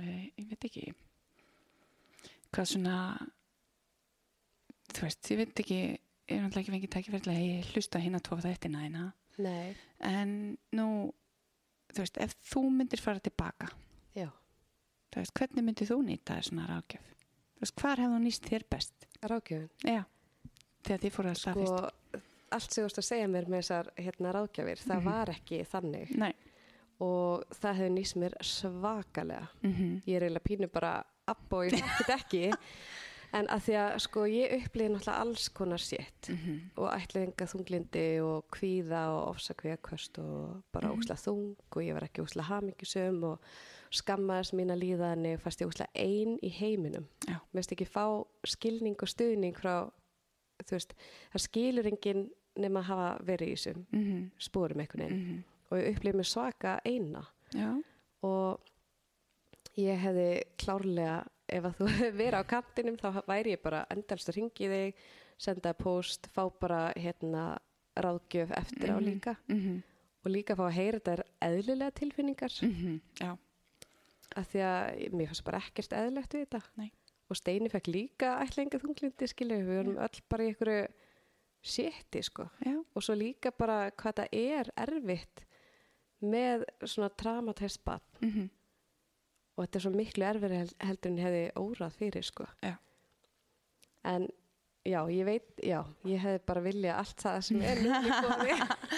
ég, ég veit ekki hvað svona þú veist, ég veit ekki ég er náttúrulega ekki fengið tækifærlega ég hlusta tófa þættina þína Nei. en nú þú veist, ef þú myndir fara tilbaka veist, hvernig myndir þú nýta þér svona rákjöf hvar hefðu nýst þér best? Rákjöfun. já, þegar þið fóru að Sko, staðfist allt sem þú varst að segja mér með þessar hérna ráðgjafir, það var ekki þannig. Nei, og það hefði nýst mér svakalega. mm Ég er eiginlega pínu bara abbo, ég fætti ekki. (laughs) En að því að sko ég upplýði náttúrulega alls konar sétt Mhm. og ætliðinga þunglindi og kvíða og ofsakveðkvöst og bara Mhm. óslega þung og ég var ekki óslega hamingjusum og skammaðist mína líðani og fannst ég óslega ein í heiminum. Já. Mér finnst ekki fá skilning og stuðning frá, veist, það skilur enginn nema að hafa verið í þessum Mhm. spórum einhvern veginn Mhm. og ég upplýði mig svaka eina Já. og ég hefði klárlega ef að þú (laughs) hefði verið á kantinum þá væri ég bara endalst að ringi þig senda post, fá bara hérna ráðgjöf eftir á líka Mhm. og líka fá að heyra þetta er eðlilega tilfinningar Mhm. Já. Af því að mér fannst bara ekkert eðlilegt við þetta Nei. og Steini fekk líka ætlinga þunglindi skilju, við vorum öll bara í einhverju sétti sko Já. og svo líka bara hvað það er erfitt með svona traumatæst barn Mhm. og þetta er svo miklu erfiri heldur en hefði órað fyrir sko Já. en já, ég veit, já ég hefði bara viljað allt það sem er (laughs)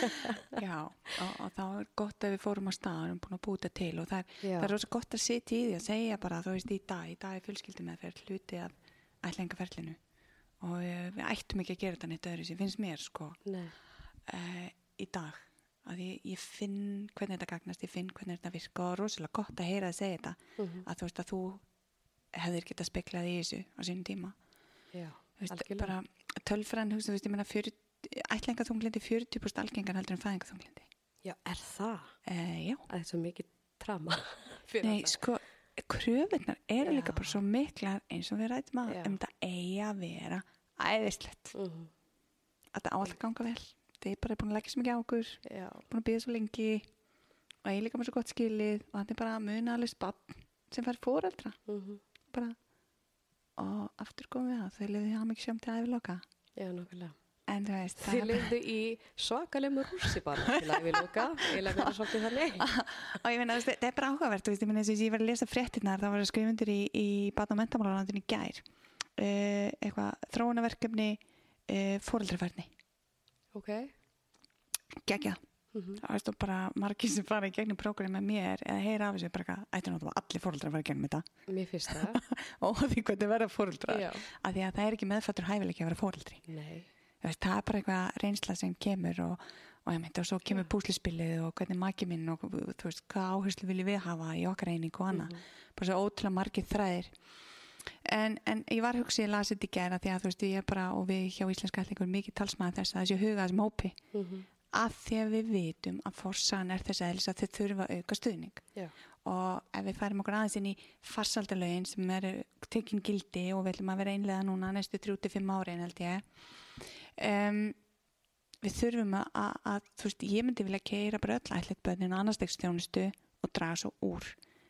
(laughs) Já, og, og þá er gott að við fórum á stað og búin að búta til og það er, það er rosa gott að sitja í því að segja bara, þú veist, í dag, í dag er fjölskyldi með þeir hluti af ætlengaferlinu og við ættum ekki að gera þetta neitt öðru sem finnst mér, sko, uh, í dag að ég, ég finn hvernig þetta gagnast, ég finn hvernig þetta virka og rosalega gott að heyra að segja þetta Mhm. að þú veist að þú hefðir geta speklað í þessu á sínum tíma. Já, bara tölfræðin, hugsa, veist, ég meina ætlengaþunglindi 40% algengar heldur en fæðingaþunglindi Já, er það? uh, Já, Að þetta er svo mikið trama (laughs) fyrir Nei, alla. sko, kröfunar eru Já. líka bara svo miklar eins og við rætum að um þetta eigi að vera æðislegt. Mhm. að þetta á alltaf ganga vel. Þið er bara búin að leggja svo mikið á okkur Já, búin að býða svo lengi og ég líka með svo gott skilið og þetta er bara munaðalist bann sem fær fóreldra mhm, bara og aftur komum við að þau lifið hafa mikið sjömm til æfiloka já, nokkulega Þið lifðu í svakalegum rússi bara til að lóka, eiginlega verið svolítið þannig. (laughs) og ég veist, þetta er bara áhugavert ég meina, eins og ég var að lesa fréttinar þá var það skrifundur í, í batna og mentamálalandinu í gær uh, eitthvað þróunaverkefni uh, fóreldrafærni Ok, gegja Mhm. það veist þú bara margir sem fara í gegnum prógrami með mér eða heyra af þessu bara eitthvað, ættu náttúrulega allir fóreldrar að fara í gegnum þetta? Mér finnst það. (laughs) og því hvernig verða fóreldrar Já. að því að það er ekki meðfættur hæfileiki að vera Þú veist, það er bara eitthvað reynsla sem kemur og, og, myndi, og svo kemur púslispilið og hvernig maki minn og þú veist, hvað áherslu viljum við hafa í okkar eining og annað. Bara svo ótrúlega margir þræðir. En, en ég var að hugsa ég las þetta í gæra því að þú veist, ég er bara og við hjá Íslenska ætlingur mikið talsmaður þess að þessi huga þessum hópi mhm, að því að við vitum að forsan er þess aðeins að þau þurfa að auka stuðning. Já, og ef við færum okkur aðeins inn í farsaldalögin sem eru tekinn gildi og við ætlum að vera einlega núna næstu 35 árin held ég um, við þurfum að, að, þú veist, ég myndi vilja keira bara öll ætlit bönnin á annarstegstjónustu og draga svo úr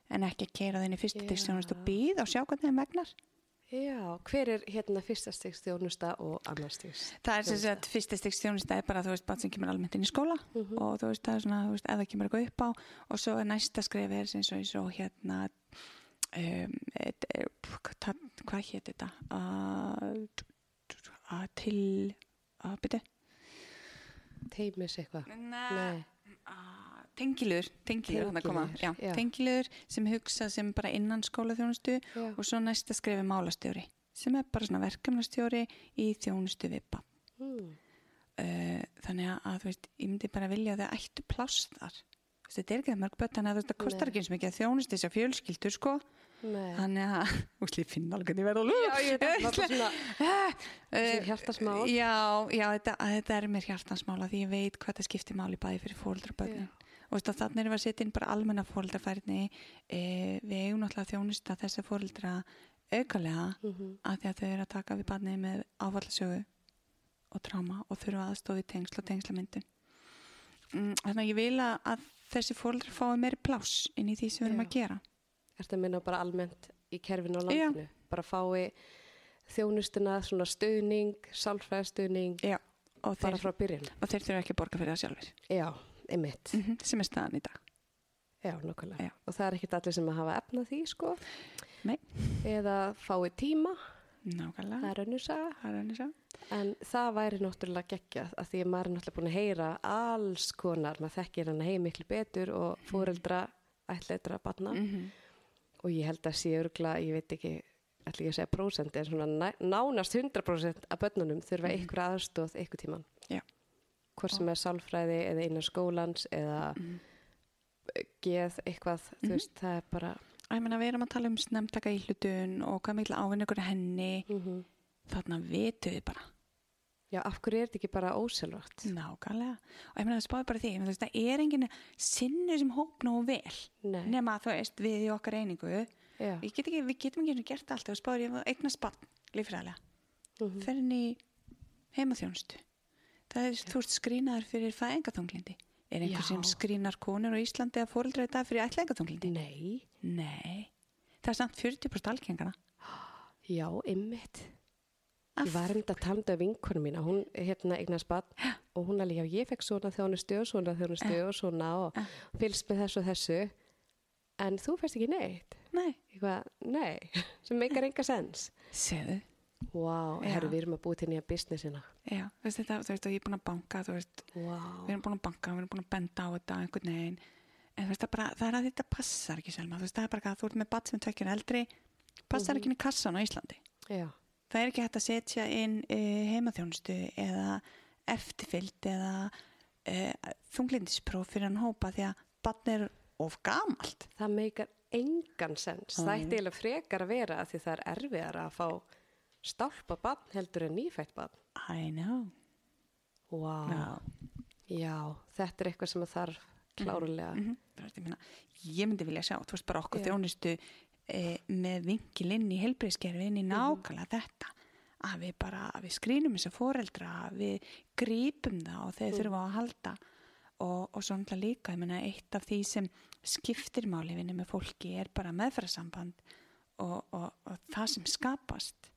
en ekki að keira Já. stegstjónustu og býð og sjá hvernig þeim vegnar já, hver er hérna fyrsta stigs þjónusta og annar stigs? það er sem sagt fyrsta stegstjónusta er bara þú veist, bara sem kemur almennt inn í skóla og þú veist, það er svona, þú veist, það kemur eitthvað upp á og svo er næsta skrif er sem svo, hérna um, et, e, hvað, hvað hétt þetta að til að byrja Teimis eitthvað? Nei. Tengilur, tengilur, koma, já, já. tengilur sem hugsa sem bara innan skólaþjónustu Já. og svo næsta skrifi málastjóri sem er bara svona verkefnastjóri í þjónustu bann. Mm. Uh, þannig að, að þú veist, ég myndi bara vilja að það ættu pláss þar. Þetta er ekki það mörg börn, þannig að það kostar ekki eins mikið að þjónustu þessar fjölskyldur, sko. Nei. Þannig að, (laughs) veist, ég finn alveg hvernig ég verða að Já, ég að var bara svona, (laughs) Eh, Þessi hjartarsmál. Já, já þetta, að þetta er mér hjartansmála því ég veit hvað það skiptir máli bæði fyrir fóreldra og börnin. Og þannig erum við að setja inn bara almenna fóreldrafærni. E, við eigum náttúrulega að þjónusta þessa fóreldra aukalega Mhm. að því að þau eru að taka við barnið með áfallasögu og tráma og þurfa aðstofi tengsl og tengslamyndun. Mm, Þannig að ég vil að, þessi fóreldra fái meiri pláss inn í því sem við erum Já. að gera. Ertu að minna bara almennt í kerfinu á landinu? Bara fái þjónustuna, svona stuðning, sálfræðstuðning, Já, bara þeir, frá byrjun. og þeir þurfa ekki að borga fyrir það sjálfur. Já, einmitt. Mm sem er staðan í dag. Já, nokkulega. Og það er ekkert allir sem að hafa efna því, sko. Nei, Eða fái tíma, nákvæmlega. það er önnur saga. Það er að En það væri náttúrulega geggjað að því að maður er náttúrulega búin að heyra alls konar, maður þekkir hann heim miklu betur og fóreldra ætleitra batna Mhm. og ég held að sé örgla, ég veit ekki ætla ekki að segja prósent, en svona nánast 100% af börnunum þurfa ykkur aðstóð ykkur tíman. Já. Hvort sem er sálfræði eða innan skólans eða geð eitthvað, þú veist, það er bara, Og ég meina við erum að tala um snemtaka í hlutun og hvað mikil ávinni ykkur henni. Mm þarna vitu við bara. Já, af hverju er þetta ekki bara óselvægt? nákvæmlega. Og ég meina það spáði bara því þú veist, það er enginn sinnur sem hóp nógu vel. Nei. nema þú veist við í okkar einingu. Get ekki, við getum ekki gert allt og spáður ég að eigna spann lífræðilega Mhm. fer inn í heimaþjónustu það er þú veist skrínaður fyrir fæðingaþunglindi er einhver sem skrínar konur á Íslandi að fóreldra þetta fyrir ætlaðingaþunglindi Nei, nei, það er samt 40% algengana já, ymmit. Ég var um þetta að tala um vinkunum mína, hún er hérna eignast bann (gasps) og hún alveg, já, ég fekk svona þjónustu og svona þjónustu og svona og fylgst með þessu og þessu, en þú færst ekki neitt. nei, Eitthvað, nei, (laughs) sem meikar enga sens. segðu wow, Já. herru, við erum að búið til nýja businessina. Já, þú veist þetta, þú veist, og ég er búin að banka, þú veist, Vá. við erum búin að banka, við erum búin að benda á þetta einhvern veginn, en þú veist, það, bara, það er að þetta passar ekki selma, þú veist, það er bara að þú ert með bat sem tvekjur eldri, passar ekki inn í kassan á Íslandi. Já, Það er ekki hægt að setja inn uh, heimaþjónustu eða eftirfylgd eða uh, þunglindispróf fyrir hann hópa því að batn er of gamalt. það meikar engan sens. Það ætti eiginlega frekar að vera því það er erfiðar að fá stálpa bann heldur en nýfætt bann. I know. Vá. Já. Já, þetta er eitthvað sem þarf klárulega. Mm veist, ég, myndi vilja sjá, þú veist bara okkur Já. þjónustu e, með vinkil inn í helbriðskerfi inn í nákvæmlega þetta að við bara, að við skrýnum þess að foreldra að við grípum það og þeir þurfa að halda og, og svo náttúrulega líka, ég meina eitt af því sem skiptir máli vinni með fólki er bara meðfærarsamband og, og, og það sem skapast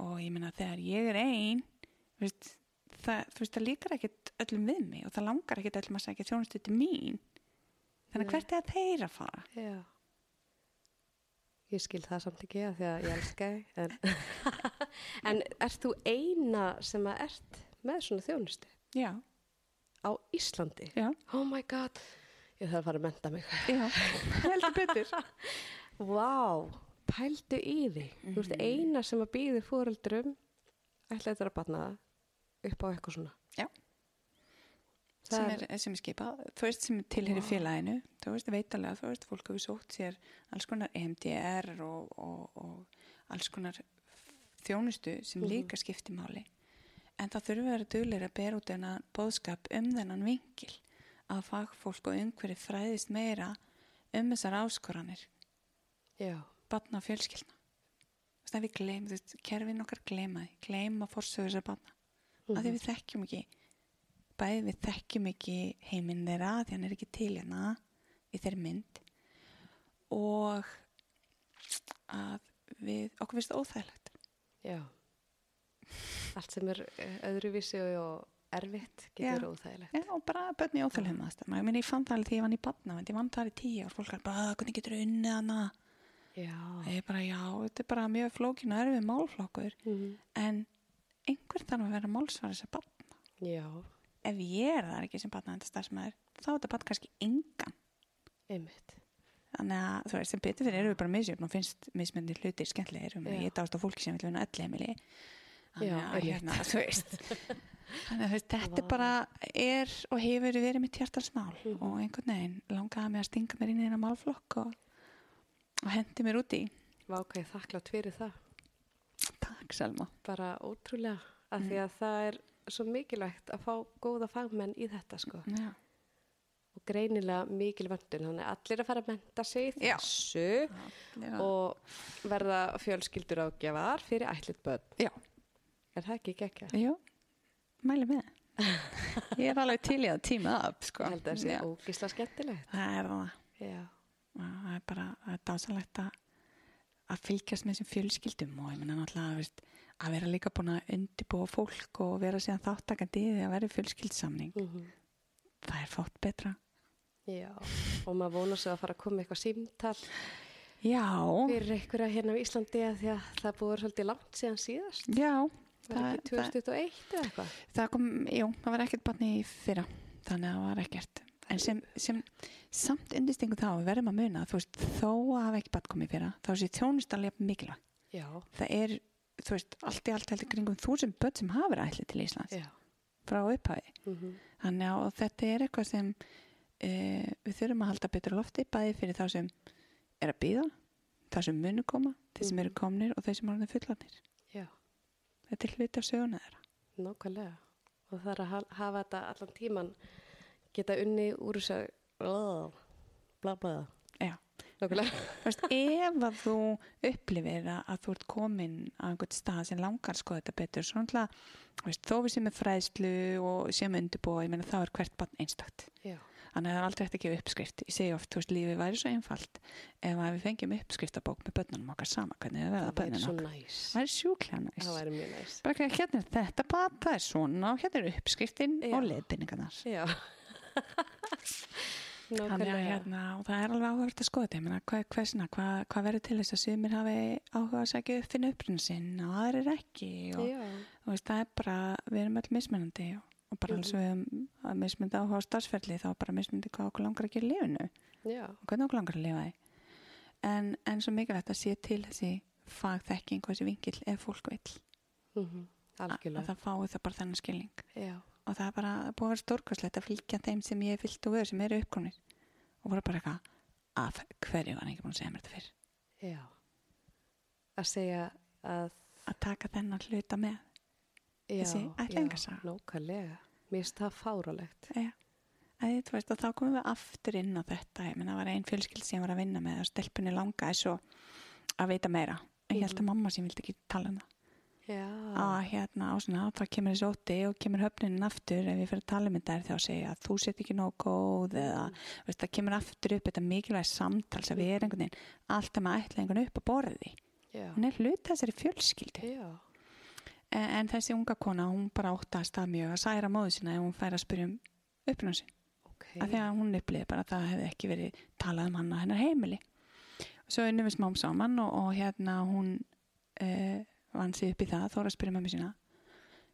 og ég meina þegar ég er ein veist, það, þú veist það líkar ekkert öllum við mig og það langar ekkert öllum að segja þjónustu til mín. Þannig að hvert er að þeir að fara? Já. Ég skil það samt ekki að því að ég elska. En, (laughs) en ert þú eina sem að ert með svona þjónustu? Já, á Íslandi? já, Oh my god, ég þarf að fara að menta mig. já, heldur betur. (laughs) Vá, pældu í því. Þú ert eina sem að býði fóreldrum ætla þetta að batna upp á eitthvað svona. já, sem er, sem er skipað. Þú veist sem tilheyri félaginu. Þú veist veitalega, þú veist fólk hefur sótt sér alls konar EMDR og, og, og alls konar þjónustu sem líka skiptir máli. En það þurfa að vera dugleira að bera út þennan bóðskap um þennan vinkil að fagfólk og umhverju fræðist meira um þessar áskoranir. Já, batna og fjölskyldna Þú veist, að við gleym, þú veist, kerfin okkar gleyma því. Gleyma forsögur þessar batna að því við þekkjum ekki bæði við þekkjum ekki heiminn þeirra því hann er ekki til hérna í þeirri mynd og að við, okkur finnst það óþægilegt. Já. Allt sem er eh, öðruvísi og erfitt Já. getur óþægilegt. Já, og bara börn í óþægilegum aðstæðum. Ég fann það alveg því ég vann í batna ég vann það í tíu og fólk er bara, "Ah, hvernig getur unnið hana Ég er bara, já, þetta er bara mjög flókin og erfið málflokkur Mhm. en einhver þarf að vera málsvar þessar batna Já, ef ég er það ekki sem batna þetta starfsmæður þá er þetta batna kannski engan. Einmitt. þannig að þú veist, sem betur fyrir erum við bara misjöfn og finnst mismyndi hlutir skemmtilegir um ég dást á fólki sem vil vinna öll heimili þannig að hérna, þú veist. (laughs) Þannig að þú veist, þetta bara er og hefur verið mitt hjartarsmál Mhm. og einhvern veginn langaði mig að stinga mér inn í þennan málflokk og, og hendi mér út í Vá, hvað ég þakklátt fyrir það. takk Selma Bara ótrúlega. Af því að það er svo mikilvægt að fá góða fagmenn í þetta, sko. já, Og greinilega mikil vöndun. Þannig að allir að fara að menta sig þessu já. og verða fjölskyldur ágjafar fyrir ætlit börn. já. Er það ekki ekki? Jú, mæli með (laughs) ég er alveg til í að tíma upp sko. Ég held að það sé ógísla skemmtilegt. það er það Já. Það er bara það er dásalegt að að fylgjast með þessum fjölskyldum og ég menna náttúrulega veist, að vera líka búin að undibúa fólk og vera síðan þáttakandi í því að vera fjölskyldsamning Mm það er fótt betra Já. Og maður vonar svo að fara að koma eitthvað símtal já, fyrir einhverja hérna á Íslandi að því að það búið svolítið langt síðan síðast. já Var það, ekki 2021 eða eitthvað? það kom, jú, það var ekkert barni í fyrra þannig að það var ekkert en sem, sem samt undistingu þá við verðum að muna þú veist, þó að hafa ekki barn komið fyrra þá sé þjónustallega mikilvæg. Já, það er, þú veist, allt í allt heldur kringum þúsund börn sem hafa ætlið til Íslands já. frá upphafi. Mm þannig að þetta er eitthvað sem e, við þurfum að halda betur lofti bæði fyrir þá sem er að býða þá sem munu koma, þeir sem eru komnir og þeir sem eru fullarnir. Já, þetta er hluti af söguna þeirra. Nákvæmlega. Og það er að ha- hafa þetta allan tíman, geta unni úr þess að, bla bla, Já. veist, ef að þú upplifir að, að þú ert komin á einhvern stað sem langar skoða þetta betur svo náttúrulega, þó við séum með fræðslu og séum undirbúa, ég meina þá er hvert barn einstakt Já, þannig að það er aldrei eftir að gefa uppskrift ég segi oft, þú veist, lífið væri svo einfalt ef að við fengjum uppskriftabók með börnunum okkar sama hvernig það verða svo okkar næs. það væri sjúklega næst Það væri mjög næs. bara hérna er þetta bara, það er svona og hérna er uppskriftin Já. og leiðbynningarnar Já. (laughs) Þannig að hérna, og það er alveg áhugavert að skoða þetta, ég meina, hvað, hversna, hvað, hvað verður til þess að sumir hafi áhuga að segja upp finna upprinn sinn og aðrir ekki? Og þú veist, það er bara, við erum öll mismunandi og, og bara alls við höfum að mismundi áhuga á starfsferli þá bara mismundi hvað okkur langar að gera í lífinu. Já, og hvernig okkur langar að lifa því en, en svo mikilvægt að sé til þessi fagþekking og þessi vingill ef fólk vill. Mm að, að það fái það bara þennan skilning. Já, og það er bara búið að vera stórkvæslegt að fylgja þeim sem ég fyllt og veður sem eru uppkomnir og voru bara eitthvað af hverju var ekki búin að segja mér þetta fyrr já. Að segja að, að taka þennan hluta með já, Þessi já, nákvæmlega. Mér finnst það fárálegt. ja. að þú veist þá komum við aftur inn á þetta ég menna það var einn fjölskyld sem ég var að vinna með og stelpunni langaði svo að veita meira en ég held að mamma sem vildi ekki tala um það Já, að hérna á svona þá kemur þessi ótti og kemur höfnin aftur. Ef ég fyrir að tala um þetta er þá að segja að þú set ekki nóg góð eða veist, það kemur aftur upp þetta mikilvæg samtal sem við erum einhvern veginn alltaf með ætlingun upp á borði hún er hluta þessari fjölskyldu. Já, en, en þessi unga kona hún bara óttast að mjög að særa móðu sína ef hún fær að spyrja um upprunn sin ok. af því að hún upplýði bara að það hefði ekki verið talað um hann á hennar heimili við sig upp í það þóra að spyrja mömmu sína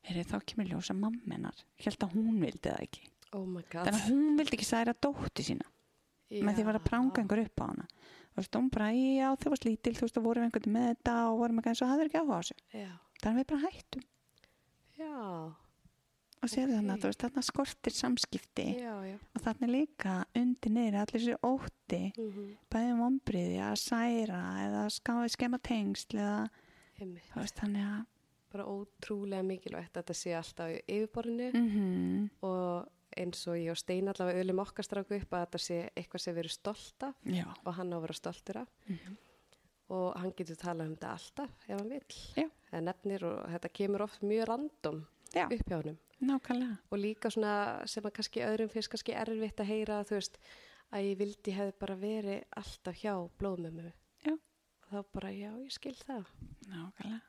er þá kemur ljósa mammenar held að hún vildi það ekki. Oh þannig að hún vildi ekki særa dóttu sína. Með því að vera að pranga einhver upp á hana. Þú veist, hún bara, já þú varst lítil þú veist, og vorum einhvern með þetta og vorum ekki eins og hafður ekki áhuga á þessu. Já, þannig að við bara hættum. Já, og séð Ok. þannig að veist, þarna skortir samskipti. Já, já. og er líka undir niður allir þessi ótti. Mm bæðið vombriði að særa eða skema tengsl eða veist þannig að Bara ótrúlega mikilvægt að þetta sé alltaf í yfirborðinu. Mm og eins og ég og Stein allavega öllum okkar stráku upp að þetta sé eitthvað sem við erum stolt af já, og hann á að vera stoltur af. Mhm. og hann getur talað um þetta alltaf ef hann vill. Já. Það nefnir og þetta kemur oft mjög random já, upp hjá honum. Nákvæmlega. Og líka svona sem að kannski öðrum finnst kannski erfitt að heyra þú veist að ég vildi hefði bara verið alltaf hjá blóðmömmu þá bara já ég skil það. Nákvæmlega.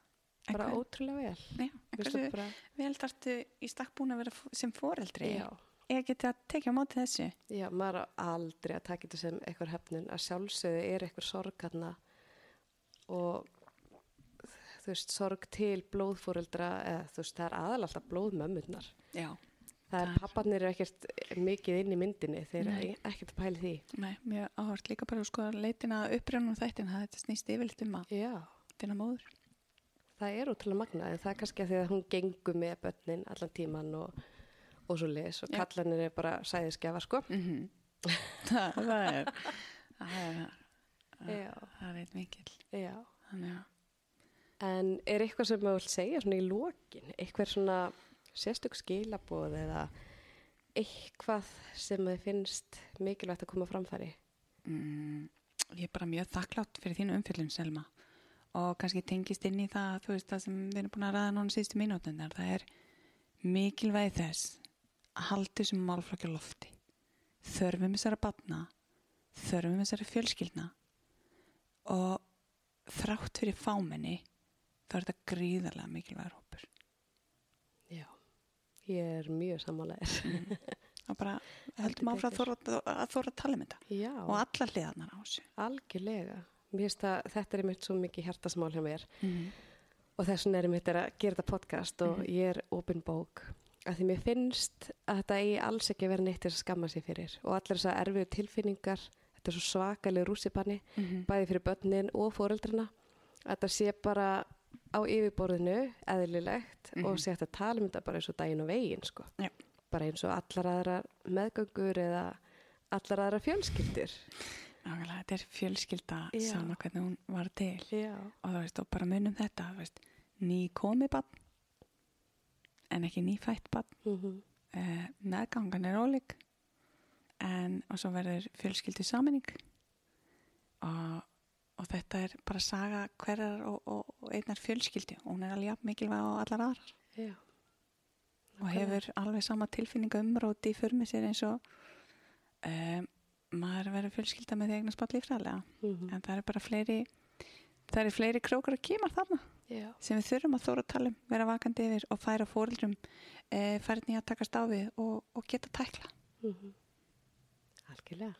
Bara Einhver- ótrúlega vel. Já, bara, vel þarftu í stakk búin að vera sem foreldri? Já, ég geti að tekja á móti þessu? Já, maður aldrei að taka þetta sem eitthvað hefnun. Að sjálfsögðu er eitthvað sorgarna og þú veist, sorg til blóðfóreldra eða þú veist, það er aðal alltaf blóðmömmunar já, það er Það er- papparnir eru ekkert mikið inn í myndinni þeir eru ekkert að pæli því. Nei, mjög áhört líka bara að skoða leitina upprjónum þættin að þetta snýst yfirleitt um að já, finna móður. Það er útrúlega magnað en það er kannski að því að hún gengur með börnin allan tíman og, og svo les og kallanir er bara sæðiskefa sko. Mm það, (laughs) það er það er, það er eitt mikill já. Þannig að En er eitthvað sem maður vil segja svona í lokin, eitthvað svona sérstök skilaboð eða eitthvað sem þið finnst mikilvægt að koma framfæri? mm, ég er bara mjög þakklátt fyrir þínu umfyllun Selma. Og kannski tengist inn í það þú veist það sem við erum búin að ræða núna síðustu mínútundar það er mikilvægi þess að halda þessum málflokki lofti. Þörfum þessara batna þörfum þessara fjölskyldna. Og þrátt fyrir fámenni þá er þetta gríðarlega mikilvægur ég er mjög sammálaðir. og bara höldum áfram að þóra, að að tala um þetta. Já, og alla hliðarnar á þessu. Algjörlega. Mér finnst að þetta er mitt svo mikið hjartasmál hjá mér. Mm. og þess vegna er mitt er að gera þetta podcast og ég er open bók. Að því mér finnst að þetta eigi alls ekki að vera neitt þess að skamma sig fyrir. Og allir þessar erfiðu tilfinningar, þetta er svo svakaleg rússipanni, Mm bæði fyrir börnin og fóreldrana þetta sé bara á yfirborðinu eðlilegt Mhm. og sé hægt að tala um þetta bara eins og daginn og veginn sko. Já. bara eins og allar aðrar meðgöngur eða allar aðrar fjölskyldur Nákvæmlega, þetta er fjölskylda Já. sama hvernig hún var til Já, og þú veist, og bara munum þetta þú veist, ný komi bann en ekki ný fætt bann mm uh, meðgangan er ólík en og svo verður fjölskyldu saminning og, og þetta er bara saga hverjar og, og, og einnar fjölskyldu. Og hún er alveg mikilvæg á allar aðrar. Já, og hefur alveg sama tilfinninga umróti í för með sér eins og um, maður verður fjölskylda með því eignar spall lífræðilega Mhm. en það eru bara fleiri það eru fleiri krókar að kemur þarna já, sem við þurfum að þóra að tala um, vera vakandi yfir og færa fóreldrum e, færni að takast á við og, og geta tækla mm algjörlega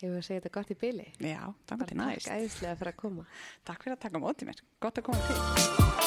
Ég vil segja þetta gott í byli Já, takk Bara til næst. takk æðislega fyrir að koma. Takk fyrir að taka á móti mér, gott að koma til